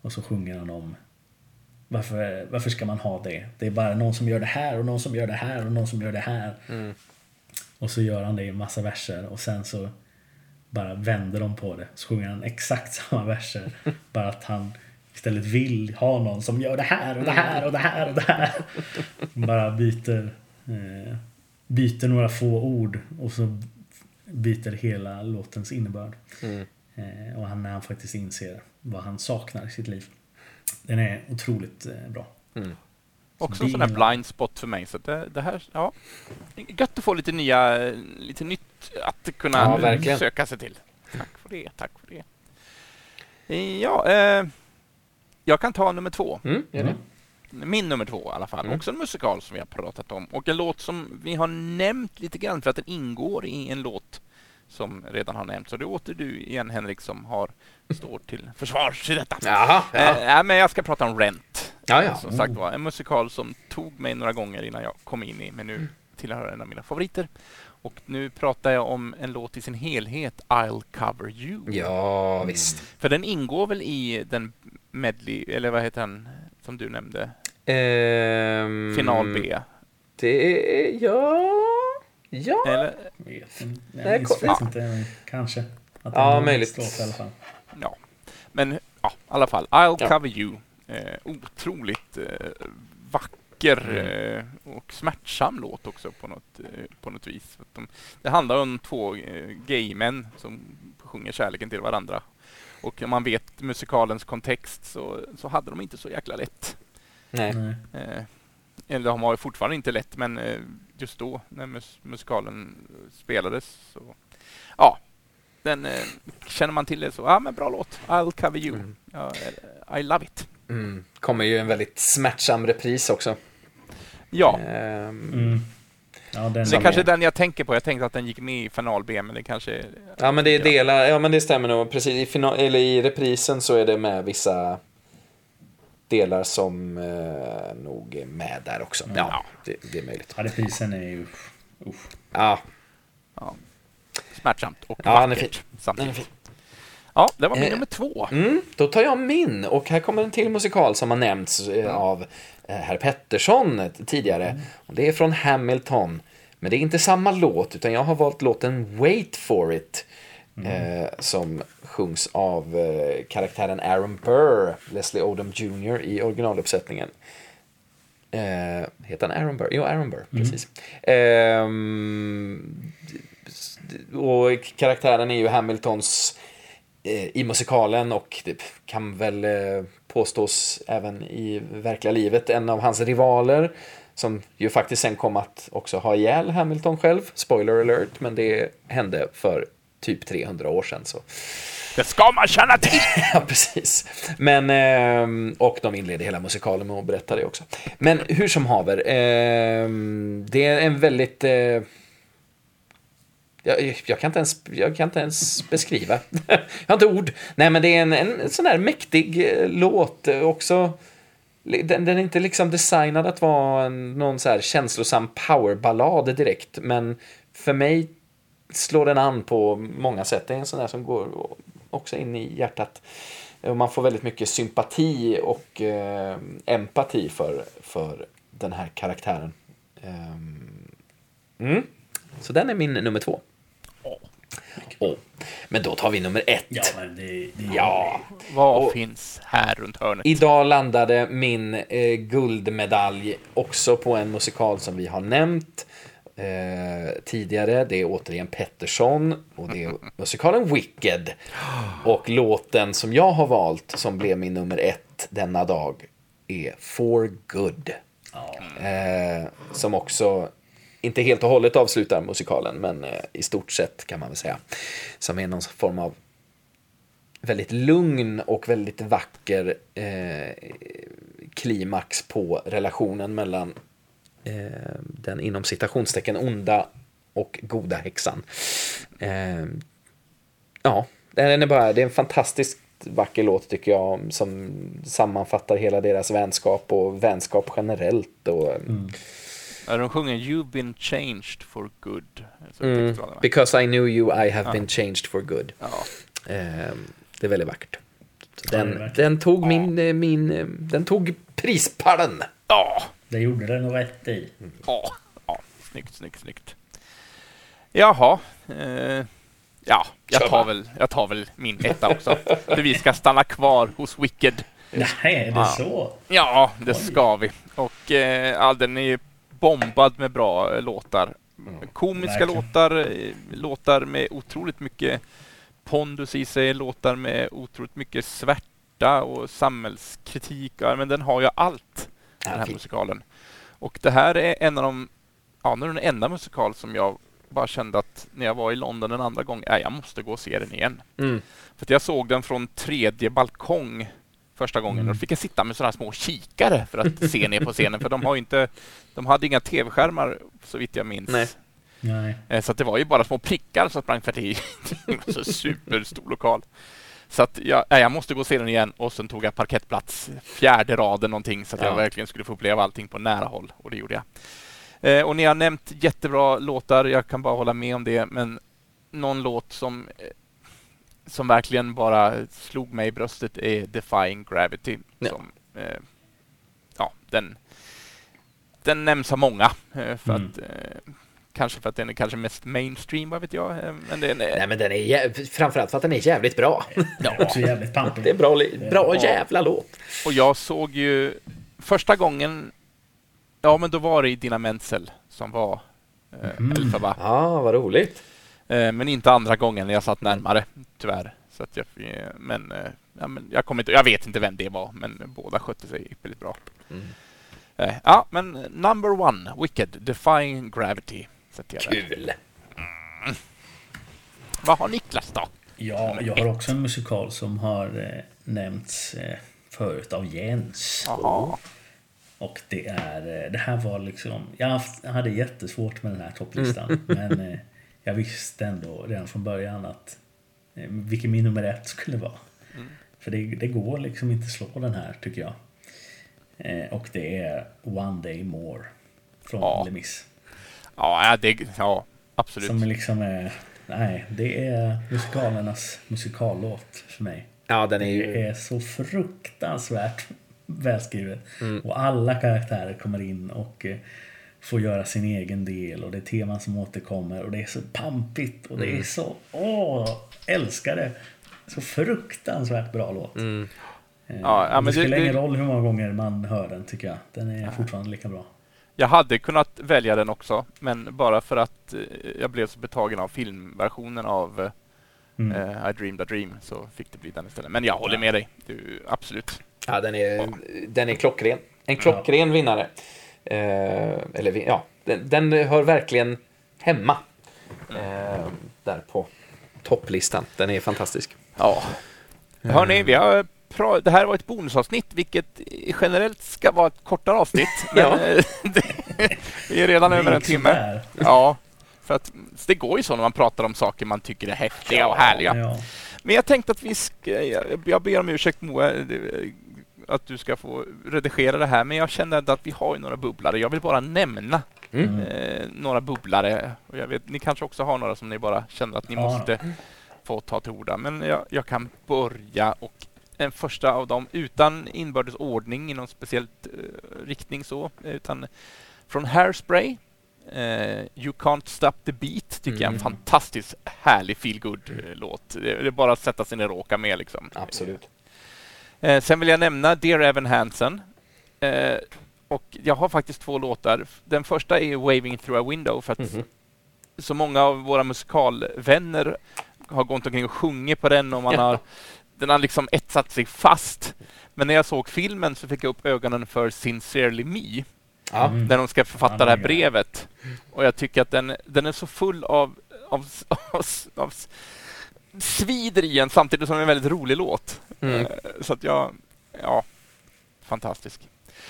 A: Och så sjunger han om varför, varför ska man ha det? Det är bara någon som gör det här och någon som gör det här och någon som gör det här. Och så gör han det i massa verser och sen så bara vänder de på det. Så sjunger han exakt samma verser. bara att han istället vill ha någon som gör det här och det här och det här och det här. bara byter, eh, byter några få ord och så byter hela låtens innebörd.
C: Mm.
A: Eh, och han, när han faktiskt inser vad han saknar i sitt liv. Den är otroligt eh, bra.
C: Mm.
B: Också en sån här blind spot för mig. Så det, det här, ja. Gött att få lite nya, lite nytt att kunna
C: Ja,
B: söka sig till. Tack för det, tack för det. Ja, eh, jag kan ta nummer två.
C: Mm.
B: Min nummer två i alla fall.
C: Mm.
B: Också en musikal som vi har pratat om. Och en låt som vi har nämnt lite grann för att den ingår i en låt som redan har nämnts. Så det är åter du igen Henrik som har står till försvars i detta.
C: Jaha,
B: Eh,
C: ja.
B: nej, men jag ska prata om Rent.
C: Ja, ja.
B: Som sagt var, en musikal som tog mig några gånger innan jag kom in i, men
C: Mm.
B: nu tillhör en av mina favoriter. Och nu pratar jag om en låt i sin helhet, I'll cover you.
C: Ja, visst.
B: För den ingår väl i den medley, eller vad heter den som du nämnde?
C: Ehm,
B: Final B.
C: Det är... Ja... Ja.
B: Eller,
A: Vet inte.
C: Nej,
A: Jag minns faktiskt inte. Kanske. Att
C: Ja, möjligt.
A: låt i alla fall.
B: ja. Men ja, i alla fall, I'll
C: Ja.
B: cover you. Eh, otroligt eh, vacker
C: Mm.
B: eh, och smärtsam låt också på något, eh, på något vis. De, det handlar om två eh, gaymän som sjunger kärleken till varandra. Och om man vet musikalens kontext så, så hade de inte så jäkla lätt.
C: Nej.
A: Nej.
B: Eh, eller de har ju fortfarande inte lätt, men eh, just då när mus musikalen spelades så... Ja, den, eh, känner man till det så, ja men bra låt. I'll cover you.
C: Mm.
B: Ja, I love it.
C: Mm. Kommer ju en väldigt smärtsam repris också.
B: Ja,
C: Ehm,
A: Mm. Ja, den
B: det är kanske den jag tänker på. Jag tänkte att den gick med i final-B, men det kanske...
C: Ja, men det är delar, ja men det stämmer nog. Precis, i, final, eller i reprisen så är det med vissa delar som eh, nog är med där också. Ja,
B: Ja.
C: det, det är möjligt.
A: Ja, reprisen är ju... Usch.
C: Ja,
B: Ja, smärtsamt och
C: Ja,
B: vackert samtidigt. Ja, det var min
C: Eh,
B: nummer två.
C: Mm, då tar jag min och här kommer en till musikal som har nämnts eh, av eh, herr Pettersson eh, tidigare. Och det är från Hamilton. Men det är inte samma låt utan jag har valt låten Wait for it. Eh, som sjungs av eh, karaktären Aaron Burr, Leslie Odom Jr. i originaluppsättningen. Eh, heter han Aaron Burr? Jo, Aaron Burr, precis. Ehm, och karaktären är ju Hamiltons eh, i musikalen och det kan väl eh, påstås även i verkliga livet en av hans rivaler som ju faktiskt sen kom att också ha ihjäl Hamilton själv. Spoiler alert, men det hände för typ 300 år sedan. Så.
B: Det ska man känna till!
C: Ja, precis. Men, ehm, och de inleder hela musikalen med att berätta det också. Men hur som haver, ehm, det är en väldigt... eh, jag, jag, kan inte ens, jag kan inte ens beskriva. jag har inte ord. Nej, men det är en, en sån här mäktig eh, låt också. Den, den är inte liksom designad att vara en, någon så här känslosam powerballad direkt, men för mig slår den an på många sätt. Det är en sån där som går också in i hjärtat. Man får väldigt mycket sympati och eh, empati för, för den här karaktären. Ehm, Mm. Så den är min nummer två. Åh. Men då tar vi nummer ett.
A: Ja, men det... det
C: Ja.
B: Vad
C: Och-
B: finns här runt hörnet?
C: Idag landade min eh, guldmedalj också på en musikal som vi har nämnt eh, tidigare. Det är återigen Pettersson och det är musikalen Wicked. Och låten som jag har valt som blev min nummer ett denna dag är For Good. Eh, som också inte helt och hållet avslutar musikalen, men eh, i stort sett kan man väl säga. Som är någon form av väldigt lugn och väldigt vacker eh, klimax på relationen mellan den inom citationstecken onda och goda häxan. Eh, ja, den är bara, det är en fantastiskt vacker låt tycker jag som sammanfattar hela deras vänskap och vänskap generellt. Och,
B: Ja, de sjunger You've been changed for good.
C: Mm, because I knew you, I have
B: Ja.
C: been changed for good.
B: ja.
C: Ehm, det är väldigt vackert. Den, den tog min, eh, min, eh, den tog prispallen.
B: Ja,
A: Det gjorde den nog rätt i.
B: ja, ja. Snyggt, snyggt, snyggt. Jaha. Eh, ja, jag tar, väl, jag tar väl min etta också. För vi ska stanna kvar hos Wicked.
A: Nej, är det
B: Ja.
A: så?
B: Ja, det
A: Oj.
B: ska vi. Och eh, ja, den är ju bombad med bra eh, låtar. Komiska
A: verkligen.
B: låtar, eh, låtar med otroligt mycket pondus i sig, låtar med otroligt mycket svärta och samhällskritik. Ja, men den har ju allt, den här musikalen. Och det här är en av de, ja, nu är den enda musikal som jag bara kände att när jag var i London en andra gång, nej, jag måste gå och se den igen.
C: Mm.
B: För att jag såg den från tredje balkong första gången och då fick jag sitta med sådana små kikare för att se ner på scenen. För de har ju inte, de hade inga tv-skärmar så vitt jag minns.
C: Nej.
A: Nej.
B: Eh, Så att det var ju bara små prickar som sprang för i. Det var så superstor lokal. Så att jag, nej, jag måste gå och se den igen och sen tog jag parkettplats, fjärde raden någonting så att
C: Ja.
B: jag verkligen skulle få uppleva allting på nära håll och det gjorde jag. Eh, och ni har nämnt jättebra låtar, jag kan bara hålla med om det, men någon låt som eh, som verkligen bara slog mig i bröstet är Defying Gravity.
C: Ja.
B: Som, eh, ja, den, den nämns av många. Eh, för
A: Mm.
B: att, eh, kanske för att den är kanske mest mainstream, vad vet jag. Eh, men den är,
C: Nej, men den är jä- framförallt för att den är jävligt bra.
A: Ja. Också jävligt pampig.
C: Det är bra, li- bra
A: Ja.
C: jävla låt.
B: Och jag såg ju första gången, ja men då var det i Dina Menzel som var eh,
A: Mm.
B: Elphaba.
C: Ja, vad roligt.
B: Eh, men inte andra gången när jag satt närmare, tyvärr. Så att jag, men, ja, men jag, kommer inte, jag vet inte vem det var, men båda skötte sig ypperligt bra.
C: Mm.
B: Ja, men number one, Wicked, Defying Gravity. Där.
C: Kul.
B: Vad har Niklas då?
A: Ja, jag har också en musikal som har eh, nämnts eh, förut av Jens.
B: Jaha.
A: Och det är, eh, det här var liksom, jag hade jättesvårt med den här topplistan. men eh, jag visste ändå redan från början att eh, vilken min nummer ett skulle vara. För det, det går liksom inte slå den här tycker jag. Eh, och det är One Day More. Från
B: Ja.
A: Les Mis.
B: Ja, det, ja, absolut.
A: Som liksom är, nej, det är musikalernas musikallåt för mig.
C: Ja, den är
A: Det
C: ju...
A: är så fruktansvärt välskrivet.
C: Mm.
A: Och alla karaktärer kommer in och eh, får göra sin egen del. Och det är teman som återkommer. Och det är så pampigt. Och det
C: Mm.
A: är så... Åh! Älskar det! Så fruktansvärt bra låt.
C: Mm.
A: Eh,
B: Ja, ja, men
A: det
B: det-
A: spelar
B: det-
A: ingen roll hur många gånger man hör den tycker jag. Den är fortfarande lika bra.
B: Jag hade kunnat välja den också, men bara för att eh, jag blev så betagen av filmversionen av eh,
A: Mm.
B: eh, I dreamed a dream så fick det bli den istället. Men jag håller med dig, du, absolut.
C: Ja, den är, den är klockren. En klockren vinnare. Eh, eller, ja, den, den hör verkligen hemma. Eh, där på topplistan. Den är fantastisk.
B: Ja. Hörni, vi har det här var ett bonusavsnitt, vilket generellt ska vara ett kortare avsnitt.
C: Ja.
B: det, vi är redan över en timme. Ja, för att det går ju så när man pratar om saker man tycker är häftiga och härliga.
A: Ja.
B: Men jag tänkte att vi ska, jag, jag ber om ursäkt Moa, att du ska få redigera det här, men jag känner ändå att vi har ju några bubblare. Jag vill bara nämna
C: Mm.
B: eh, några bubblare. Och jag vet, ni kanske också har några som ni bara känner att ni
A: Ja.
B: måste få ta till orda. Men jag, jag kan börja och en första av dem utan inbördes ordning i någon speciellt eh, riktning så, utan från Hairspray. Eh, you Can't Stop The Beat tycker jag är en
C: Mm.
B: fantastiskt härlig feelgood-låt. Det, det är bara att sätta sig ner och åka med liksom.
C: Absolut.
B: Eh, sen vill jag nämna Dear Evan Hansen. Eh, och jag har faktiskt två låtar. Den första är Waving Through a Window för att
C: Mhm.
B: så många av våra musikalvänner har gått omkring och sjungit på den och man
C: Ja.
B: har, den har liksom etsat sig fast. Men när jag såg filmen så fick jag upp ögonen för Sincerely Me.
A: Mm.
B: när de ska författa
A: Ja,
B: det här brevet. Och jag tycker att den, den är så full av, av, av, av svider i en samtidigt som det är en väldigt rolig låt.
C: Mm.
B: Eh, Så att jag, ja, fantastisk.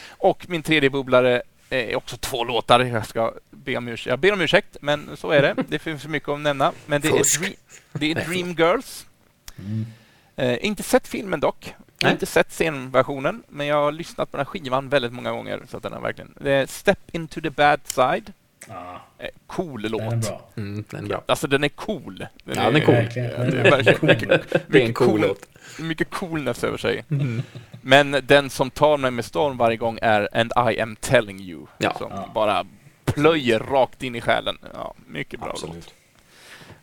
B: Och min tredje bubblare är också två låtar. Jag ska be om ursäkt, jag ber om ursäkt, men så är det. Det finns för mycket att nämna. Men det är. Dream, det är Dream Girls.
A: Mm.
B: Eh, inte sett filmen dock. Jag har inte sett scenversionen, men jag har lyssnat på den här skivan väldigt många gånger. Så att den är verkligen... Det är Step into the bad side.
A: Ja,
B: Eh, cool
A: den är
B: låt.
A: bra.
C: Mm, den är bra.
B: Alltså den är cool. Den
C: Ja, den är cool.
B: Det är verkligen mycket,
C: Det är en cool
B: cool
C: låt.
B: mycket coolness över sig.
C: Mm.
B: Men den som tar mig med storm varje gång är And I am telling you.
C: Ja.
B: Som
A: Ja.
B: bara plöjer rakt in i själen. Ja, mycket bra låt.
C: Absolut.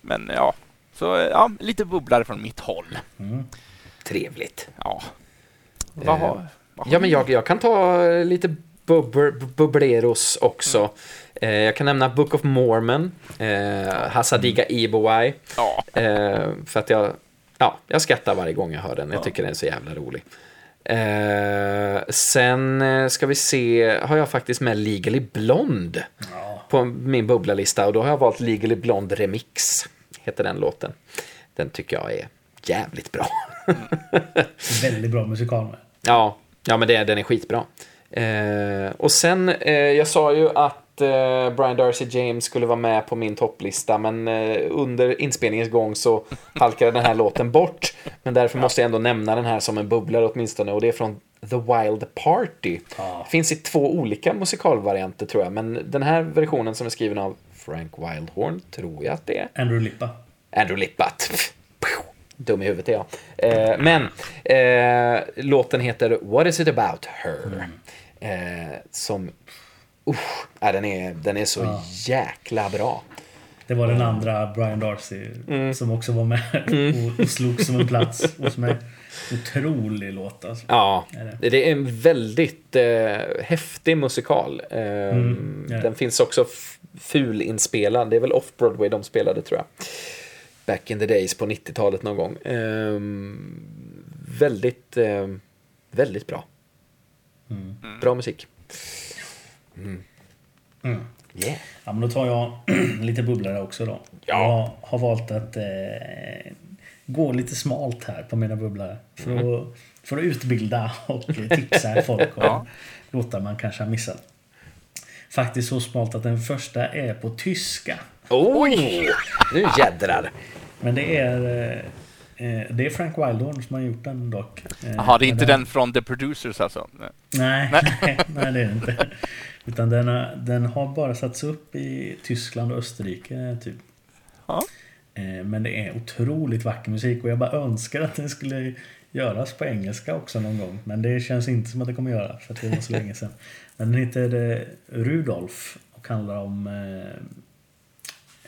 B: Men ja, så ja, lite bubblare från mitt håll.
A: Mm.
C: Trevligt.
B: Ja. Vad
C: Eh,
B: har, vad har
C: Ja, men jag, jag kan ta eh, lite bubber, bubbleros också. Eh, jag kan nämna Book of Mormon, eh, Hasadiga Ibowai.
B: Ja.
C: Eh, för att jag, ja, jag skrattar varje gång jag hör den. Jag tycker den är så jävla rolig. Eh, sen eh, ska vi se, har jag faktiskt med Legally Blonde
A: Ja.
C: på min bubblalista och då har jag valt Legally Blonde Remix, heter den låten. Den tycker jag är jävligt bra.
A: Väldigt bra musikal med.
C: Ja, ja men det, den är skitbra. Eh, och sen, eh, jag sa ju att eh, Brian Darcy James skulle vara med på min topplista, men eh, under inspelningens gång så halkade den här låten bort. Men därför måste jag ändå nämna den här som en bubblare åtminstone, och det är från The Wild Party.
A: Ja.
C: Finns i två olika musikalvarianter tror jag, men den här versionen som är skriven av Frank Wildhorn tror jag att det är.
A: Andrew Lippa.
C: Andrew Lippat. Dum i huvudet är jag. Eh, men eh, låten heter What is it about her? Eh, som... Ja, den, är, den är så
A: Ja.
C: jäkla bra.
A: Det var den andra Brian Darcy
C: Mm.
A: som också var med och, och slog som en plats hos mig. Otrolig låt alltså.
C: Ja,
A: Är
C: det? det är en väldigt eh, häftig musikal. Eh,
A: Mm, ja.
C: Den finns också f- fulinspelad. Det är väl off-Broadway de spelade tror jag. Back in the days på 90-talet någon gång. Eh, väldigt, eh, väldigt bra.
A: Mm.
C: Bra musik.
A: Mm.
C: Yeah.
A: Ja, men då tar jag lite bubblare också då.
C: Ja.
A: Jag har valt att eh, gå lite smalt här på mina bubblare. För, att, för att utbilda och tipsa folk om
B: Ja.
A: låtar man kanske har missat. Faktiskt så smalt att den första är på tyska.
C: Oj! Nu jädrar.
A: Men det är, eh, eh, det är Frank Wildhorn som har gjort den dock. Eh,
B: Jaha, det är inte
A: men
B: den från The Producers alltså? Nej.
A: Nej, nej, nej det är det inte. Utan den har, den har bara satts upp i Tyskland och Österrike typ.
B: Ja.
A: Eh, Men det är otroligt vacker musik och jag bara önskar att den skulle göras på engelska också någon gång. Men det känns inte som att det kommer göra för att det var så länge sedan. Men den heter eh, Rudolf och handlar om eh,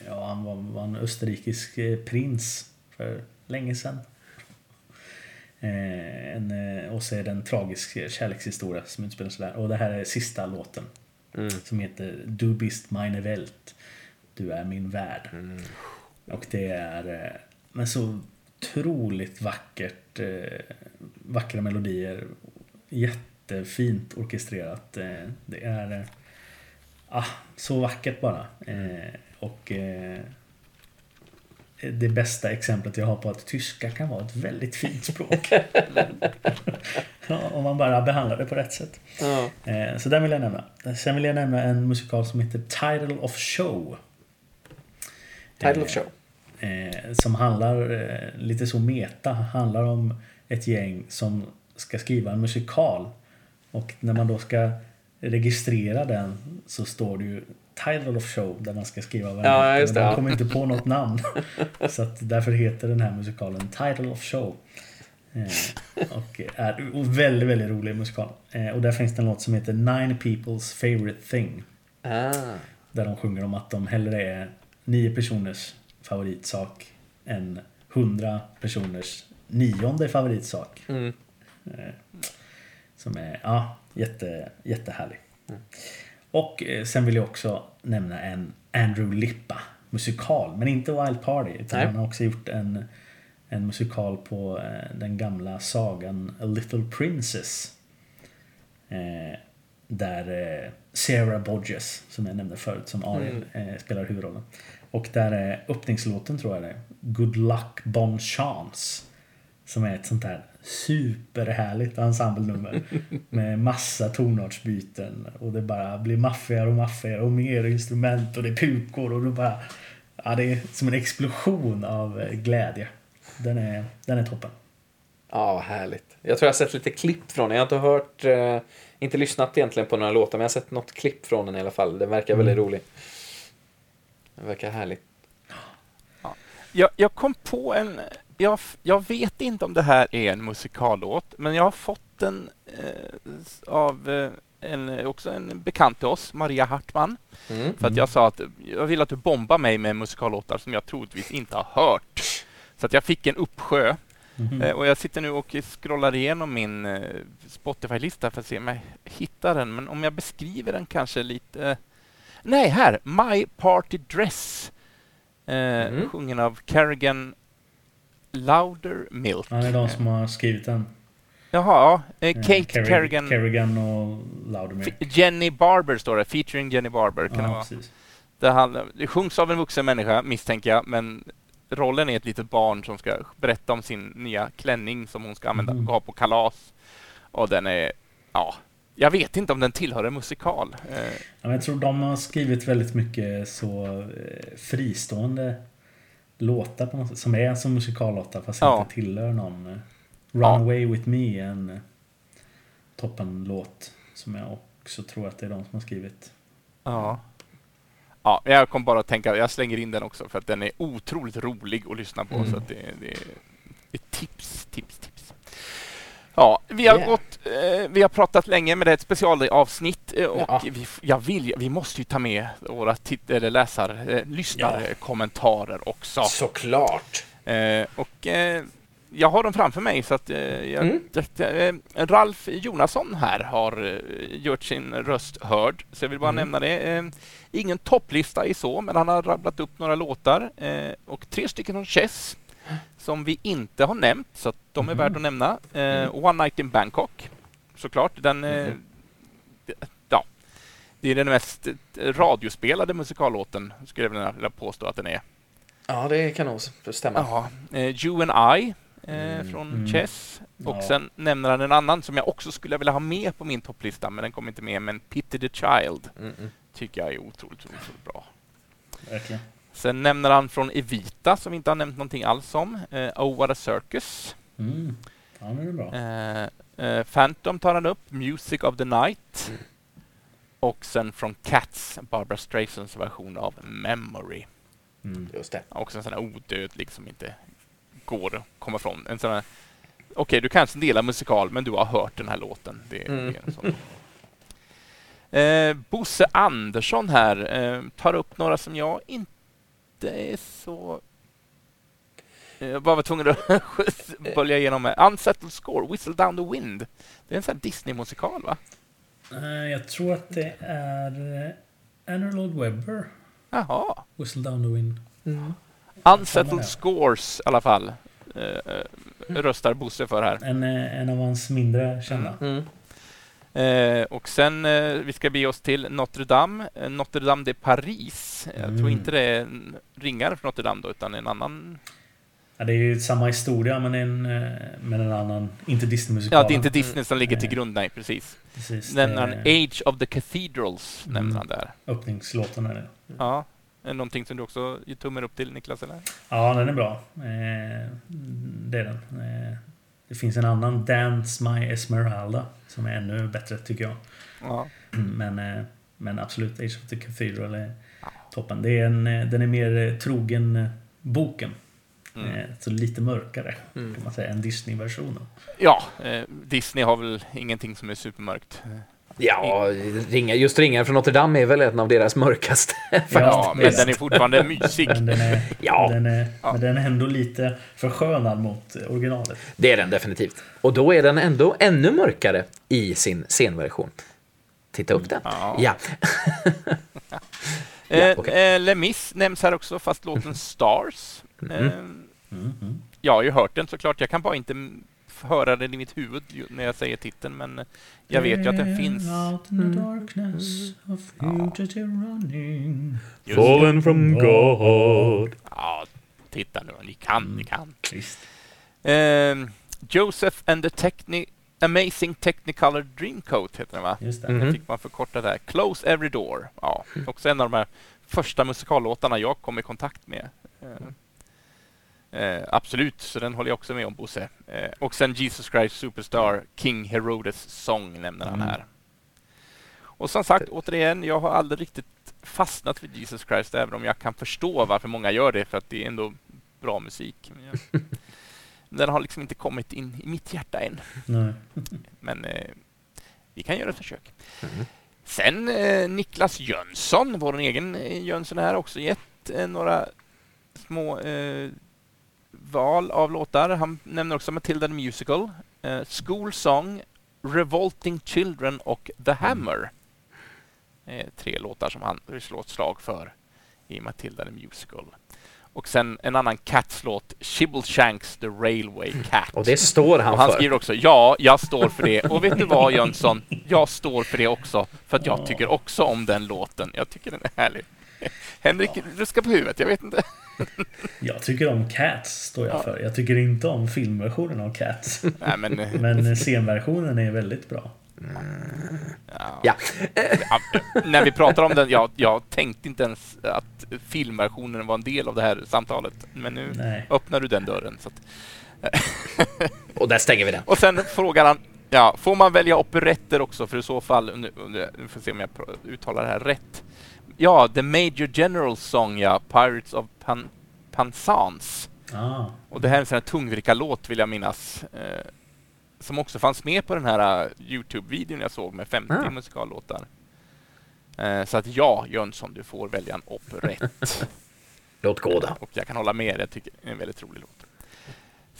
A: Ja, han var, var en österrikisk prins för länge sedan. En, och så är det en tragisk kärlekshistoria som utspelar sig där. Och det här är sista låten.
C: Mm.
A: Som heter Du bist meine Welt. Du är min värld. Och det är eh, men så otroligt vackert. Eh, vackra melodier. Jättefint orkestrerat. Eh, det är ah, så vackert bara. Och det bästa exemplet jag har på att tyska kan vara ett väldigt fint språk. om man bara behandlar det på rätt sätt.
C: Ja.
A: Så den vill jag nämna. Sen vill jag nämna en musikal som heter Title of Show.
C: Title of show.
A: Eh, som handlar, eh, lite så meta, handlar om ett gäng som ska skriva en musikal. Och när man då ska registrera den så står det ju Title of Show där man ska skriva vad
C: Ja, just det,
A: Men de kommer inte på något namn. så att därför heter den här musikalen Title of Show. Eh, och är och väldigt, väldigt rolig musikal. Eh, och där finns det en låt som heter Nine People's Favorite Thing.
C: Ah.
A: Där de sjunger om att de hellre är nio personers favoritsak än hundra personers nionde favoritsak.
C: Mm.
A: Eh, Som är ja, jätte, jättehärlig. Och eh, sen vill jag också nämna en Andrew Lippa musikal. Men inte Wild Party. Utan
C: Nej.
A: han har också gjort en, en musikal på eh, den gamla sagan A Little Princess. Eh, där Sarah Bodges, som jag nämnde förut, som Ariel, eh, spelar huvudrollen. Och där är öppningslåten tror jag det är. Good Luck Bon Chance. Som är ett sånt där superhärligt ensemblenummer. med massa tonartsbyten. Och det bara blir maffigare och maffigare och mer instrument och det är pukor och det bara... Ja, det är som en explosion av eh, glädje. Den är, den är toppen.
C: Ja, härligt. Jag tror jag har sett lite klipp från den. Jag har inte hört, eh, inte lyssnat egentligen på några låtar, men jag har sett något klipp från den i alla fall. Den verkar väldigt rolig. Den verkar härlig.
B: Jag, jag kom på en... Jag, jag vet inte om det här är en musikallåt, men jag har fått den eh, av eh, en, också en bekant till oss, Maria Hartman.
C: Mm.
B: För att jag sa att jag vill att du bombar mig med musikallåtar som jag troligtvis inte har hört. Så att jag fick en uppsjö.
A: Mhm.
B: Eh, och jag sitter nu och scrollar igenom min eh, Spotify-lista för att se om jag hittar den. Men om jag beskriver den kanske lite... Nej, här! My Party Dress. Eh,
C: Mm.
B: Sjungen av Carrigan Louder Milk.
A: Ja, det är de som har skrivit den.
B: Jaha, ja. Eh,
A: Eh,
B: Kate
A: Kerri-
B: Carrigan.
A: Kerrigan och Loudermilk.
B: Jenny Barber står det. Featuring Jenny Barber. Kan det,
A: Ja,
B: vara.
A: precis.
B: Det, handlar, det sjungs av en vuxen människa, misstänker jag, men rollen är ett litet barn som ska berätta om sin nya klänning som hon ska använda och ha på kalas. Och den är... Ja, jag vet inte om den tillhör en musikal.
A: Ja, jag tror de har skrivit väldigt mycket så eh, fristående låtar på något sätt. Som är som musikallåtar fast
B: Ja.
A: inte tillhör någon. eh, Run
B: Ja.
A: Away With Me är en eh, toppenlåt. Som jag också tror att det är de som har skrivit.
B: ja. Ja, jag kom bara att tänka, jag slänger in den också för att den är otroligt rolig att lyssna på.
A: Mm.
B: Så det, det, det är tips, tips, tips. Ja, vi har
C: Yeah.
B: gått, eh, vi har pratat länge men det är ett specialavsnitt eh, och
C: Ja.
B: vi, jag vill, vi måste ju ta med våra tit- eller läsar, eh, lyssnare, kommentarer också.
C: Såklart.
B: Eh, och eh, jag har dem framför mig så att eh, jag,
C: Mm.
B: det, Ralf Jonasson här har gjort sin röst hörd. Så jag vill bara
C: Mm.
B: nämna det. Ingen topplista i så, men han har rabblat upp några låtar och tre stycken från Chess som vi inte har nämnt, så att de är
A: Mhm.
B: värda att nämna. Eh,
C: Mm.
B: One Night in Bangkok, såklart. Den, eh,
C: Mhm.
B: ja, det är den mest eh, radiospelade musikallåten, skulle jag vilja- påstå att den är.
C: Ja, det kan nog stämma.
B: Ja, eh, You and I eh,
C: Mm.
B: från
A: Mm.
B: Chess. Och
A: Ja.
B: sen nämner han en annan som jag också skulle vilja ha med på min topplista, men den kommer inte med. Men Pity the Child
C: Mm, mm.
B: tycker jag är otroligt, otroligt bra.
A: Verkligen.
B: Sen nämner han från Evita, som vi inte har nämnt någonting alls om. Eh, oh What a Circus.
A: Mm. Ja, det är bra.
B: Eh, eh, Phantom tar han upp, Music of the Night.
C: Mm.
B: Och sen från Cats, Barbara Streisands version av Memory.
A: Mm.
C: Just det.
B: Också en sån här odödlig som inte går att komma ifrån. En sån här, okej, du kanske delar musikal, men du har hört den här låten. Det,
C: Mm.
B: det är en sån. Eh, Bosse Andersson här eh, tar upp några som jag inte är så... Jag bara var tvungen att bölja igenom. med. Unsettled Score, Whistle Down the Wind. Det är en sån här Disney-musikal, va?
A: Eh, Jag tror att det är eh, Andrew Lloyd Webber.
B: Jaha.
A: Whistle Down the Wind.
C: Mm.
B: Unsettled Scores i alla fall. Eh, röstar Bosse för här.
A: En, en av hans mindre kända.
C: Mm.
B: Eh, och sen, eh, vi ska be oss till Notre Dame, eh, Notre Dame de Paris. Jag
A: Mm.
B: tror inte det är en ringare för Notre Dame då, utan en annan...
A: Ja, det är ju samma historia men en, eh, med en annan, inte Disney-musikal.
B: Ja, det är inte Disney som ligger till grund, nej precis.
A: Precis.
B: Nämner han Age of the Cathedrals,
A: Mm.
B: nämner han där.
A: Öppningslåten är det.
B: Ja. Är någonting som du också ger tummen upp till, Niklas? Eller?
A: Ja, den är bra. Eh, det är den. Eh, det finns en annan, Dance My Esmeralda, som är ännu bättre tycker jag.
B: Ja.
A: Men, eh, men absolut, Age of the Cathedral är toppen. Det är en, eh, den är mer eh, trogen boken.
B: Mm.
A: Så lite mörkare
C: Mm.
A: kan man säga än Disney-versionen.
B: Ja, eh, Disney har väl ingenting som är supermörkt.
C: Ja, ringa, just Ringaren från Notre Dame är väl en av deras mörkaste.
B: Ja, men den är fortfarande mysig.
A: Men den är,
C: Ja.
A: den är,
B: Ja.
A: men den är ändå lite förskönad mot eh, originalet.
C: Det är den definitivt. Och då är den ändå ännu mörkare i sin scenversion. Titta upp den.
B: Ja.
C: Ja.
B: Eh,
C: Ja, okej.
B: eh, Les Mis nämns här också, fast låten Stars.
C: Mhm.
B: Eh,
A: Mm, mm.
B: jag har ju hört den såklart. Jag kan bara inte höra den i mitt huvud när jag säger titeln, men jag vet ju att den finns.
A: Running.
B: Just det.
C: Fallen from God.
B: Ja, titta nu, ni kan, ni kan.
A: Visst.
B: Eh, Joseph and the Techni- Amazing Technicolor Dreamcoat heter den va?
A: Just det.
C: Mm.
B: Den
C: Mhm.
B: fick man förkorta där. Close Every Door. Ja, också en av de här första musikallåtarna jag kom i kontakt med. Eh, eh, absolut, så den håller jag också med om, Bosse. Eh, och sen Jesus Christ Superstar, King Herodes Song nämner han
A: Mm.
B: här. Och som sagt, återigen, jag har aldrig riktigt fastnat för Jesus Christ, även om jag kan förstå varför många gör det, för att det är ändå bra musik. Jag, den har liksom inte kommit in i mitt hjärta än.
A: Nej.
B: Men eh, vi kan göra ett försök.
C: Mm.
B: Sen eh, Niklas Jönsson, vår egen eh, Jönsson här, också gett eh, några små eh, val av låtar. Han nämner också Matilda the Musical, eh, School Song, Revolting Children och The Hammer. Eh, tre låtar som han vill slå ett slag för i Matilda the Musical. Och sen en annan Cats-låt, Shibbleshanks The Railway Cat.
C: Och det står han,
B: och han
C: för.
B: skriver också ja, jag står för det. Och vet du vad Jönsson? Jag står för det också. För att jag tycker också om den låten. Jag tycker den är härlig. Henrik ruskar på huvudet, jag vet inte.
A: Jag tycker om Cats, står jag för. Jag tycker inte om filmversionen av Cats.
B: Nej, men,
A: Men scenversionen är väldigt bra.
B: ja.
C: Ja.
B: Ja, när vi pratar om den, jag, jag tänkte inte ens att filmversionen var en del av det här samtalet. Men nu
A: Nej.
B: öppnar du den dörren. Så att,
C: Och där stänger vi den.
B: och sen frågar han, ja, får man välja operetter också? För i så fall, nu, nu får vi se om jag uttalar det här rätt. Ja, The Major General Song, ja, Pirates of Pan Pansans.
A: Ah,
B: Och det här är en sån här tungvrickarlåt vill jag minnas. Eh, som också fanns med på den här eh, Youtube-videon jag såg med 50
C: Ah.
B: musikallåtar. Eh, så att ja, Jönsson, du får välja en operett.
C: Låt gå då.
B: Och jag kan hålla med, jag tycker det är en väldigt rolig låt.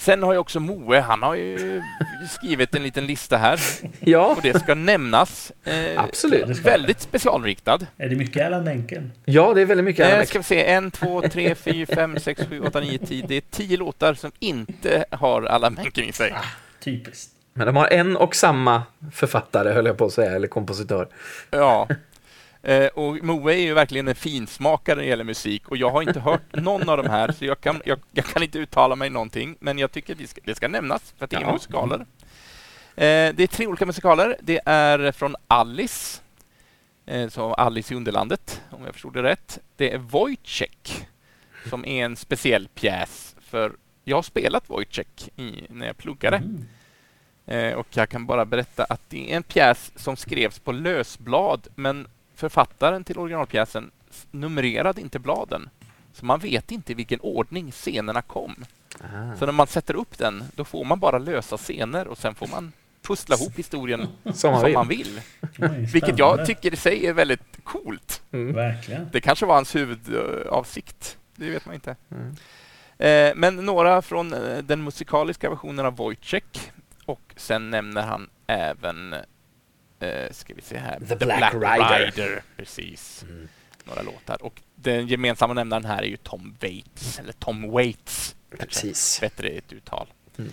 B: Sen har ju också Moe, han har ju skrivit en liten lista här
C: Ja,
B: och det ska nämnas. Eh,
C: absolut.
B: väldigt specialriktad.
A: är det mycket Allan Menken?
C: Ja, det är väldigt mycket.
B: Eh,
C: Alex.
B: ska vi se, en, två, tre, fyra, fem, sex, sju, åtta, nio, tio. Det är tio låtar som inte har alla Menken i sig.
A: Typiskt.
C: Men de har en och samma författare, höll jag på att säga, eller kompositör.
B: Ja. Eh, och Moe är ju verkligen en finsmakare när det gäller musik och jag har inte hört någon av de här så jag kan, jag, jag kan inte uttala mig någonting men jag tycker det ska, det ska nämnas för att det är
C: Ja.
B: musikaler. Eh, det är tre olika musikaler. Det är från Alice, eh, så Alice i Underlandet om jag förstod det rätt. Det är Wojciech som är en speciell pjäs för jag har spelat Wojciech i, när jag pluggade.
A: Mm.
B: Eh, och jag kan bara berätta att det är en pjäs som skrevs på lösblad, men författaren till originalpjäsen numrerade inte bladen. Så man vet inte i vilken ordning scenerna kom.
C: Ah.
B: Så när man sätter upp den, då får man bara lösa scener och sen får man pussla ihop historien
C: Som man
B: som
C: vill.
B: man vill.
A: Oj,
B: Vilket jag tycker i sig är väldigt coolt.
C: Mm.
A: Verkligen.
B: Det kanske var hans huvudavsikt. Det vet man inte.
C: Mm.
B: Eh, men några från eh, den musikaliska versionen av Wojciech. Och sen nämner han även, eh, ska vi se här,
C: The Black Rider.
B: Precis.
C: Mm.
B: Några låtar. Och den gemensamma nämnaren här är ju Tom Waits, eller Tom Waits.
C: Precis.
B: Bättre ett uttal.
C: Mm.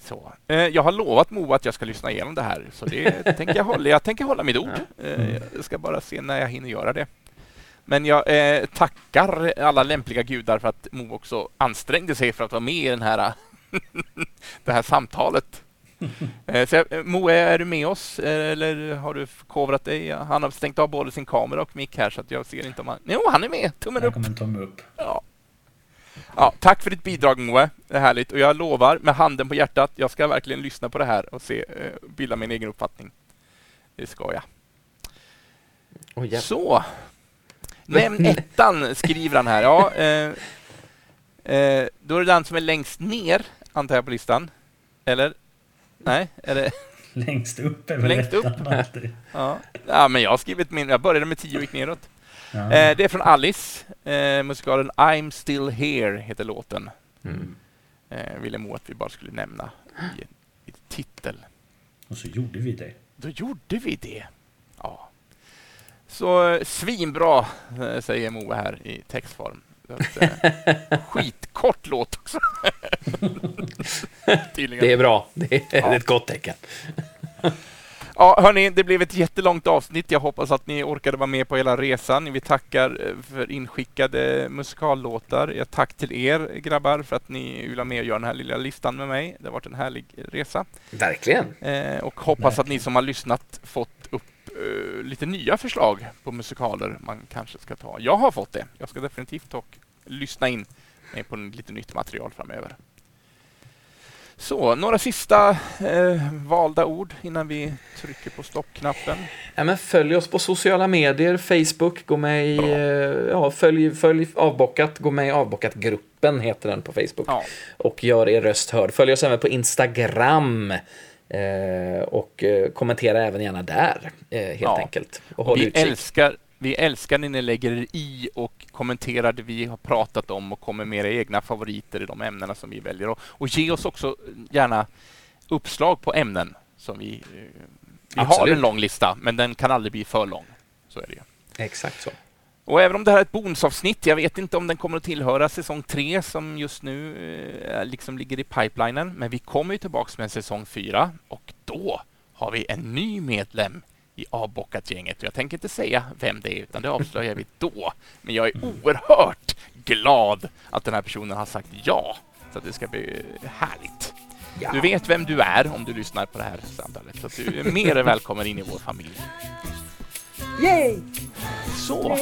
B: Så. Eh, jag har lovat Moa att jag ska lyssna igenom det här, så det tänker jag hålla. Jag tänker hålla mitt ord. Eh, jag ska bara se när jag hinner göra det. Men jag eh, tackar alla lämpliga gudar för att Mo också ansträngde sig för att vara med i den här, det här samtalet. Eh, så jag, Mo, är du med oss eh, eller har du förkovrat dig? Han har stängt av både sin kamera och mick här så att jag ser inte om han... Jo, han är med! Tummen upp!
A: tumme upp.
B: Ja. Ja, tack för ditt bidrag Moe. Det är härligt. Och jag lovar med handen på hjärtat, jag ska verkligen lyssna på det här och se, eh, bilda min egen uppfattning. Det ska jag.
C: Oh, ja.
B: Så. Nämn ettan, skriver han här. Ja, eh, eh, då är det den som är längst ner, antar jag, på listan. Eller? Nej, är det?
A: Längst upp är väl
B: Längst upp?
A: alltid.
B: Ja. ja, men jag har skrivit min. Jag började med tio och gick neråt.
A: Ja.
B: Eh, det är från Alice. Eh, musikalen I'm still here heter låten.
C: Mm.
B: Eh, ville Mo att vi bara skulle nämna i, i titel.
A: Och så gjorde vi det.
B: Då gjorde vi det. Ja. Så eh, svinbra, eh, säger Moa här i textform. Så att, eh, skitkort låt också.
C: Det är bra. Det är, är ett gott tecken.
B: Ja, hörni, det blev ett jättelångt avsnitt. Jag hoppas att ni orkade vara med på hela resan. Vi tackar eh, för inskickade musikallåtar. Jag tack till er grabbar för att ni vill vara med och göra den här lilla listan med mig. Det har varit en härlig resa.
C: Verkligen.
B: Eh, och hoppas att ni som har lyssnat fått upp eh, lite nya förslag på musikaler man kanske ska ta. Jag har fått det. Jag ska definitivt och lyssna in mig på lite nytt material framöver. Så, några sista eh, valda ord innan vi trycker på stoppknappen.
C: Ja, men följ oss på sociala medier, Facebook, gå med i, eh, ja, följ, följ Avbockat, gå med i Avbockat-gruppen heter den på Facebook.
B: Ja,
C: Och gör er röst hörd. Följ oss även på Instagram. Eh, och eh, kommentera även gärna där, eh, helt
B: Ja.
C: enkelt. Och håll
B: vi
C: utkik.
B: älskar Vi älskar när ni lägger er i och kommenterar det vi har pratat om och kommer med era egna favoriter i de ämnena som vi väljer. Och, och ge oss också gärna uppslag på ämnen som vi... Vi har
C: Absolut.
B: en lång lista, men den kan aldrig bli för lång. Så är det ju.
C: Exakt så.
B: Och även om det här är ett bonusavsnitt, jag vet inte om den kommer att tillhöra säsong tre som just nu eh, liksom ligger i pipelinen, men vi kommer ju tillbaks med säsong fyra och då har vi en ny medlem i avbockat-gänget. Jag tänker inte säga vem det är, utan det avslöjar vi då. Men jag är oerhört glad att den här personen har sagt ja, så att det ska bli härligt.
C: Ja.
B: Du vet vem du är om du lyssnar på det här samtalet, så du är mer än välkommen in i vår familj.
C: Yay!
B: Så,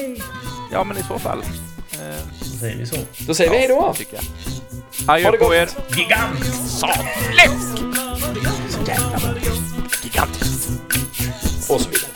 B: ja men i så fall. Eh,
A: Då säger vi så.
C: Då säger vi hej då!
B: tycker jag. Adjö
C: Ha det
B: på er.
A: Gigant!
B: Satläsk!
C: Så jävla bra.
B: Gigantiskt.
C: Och så vidare.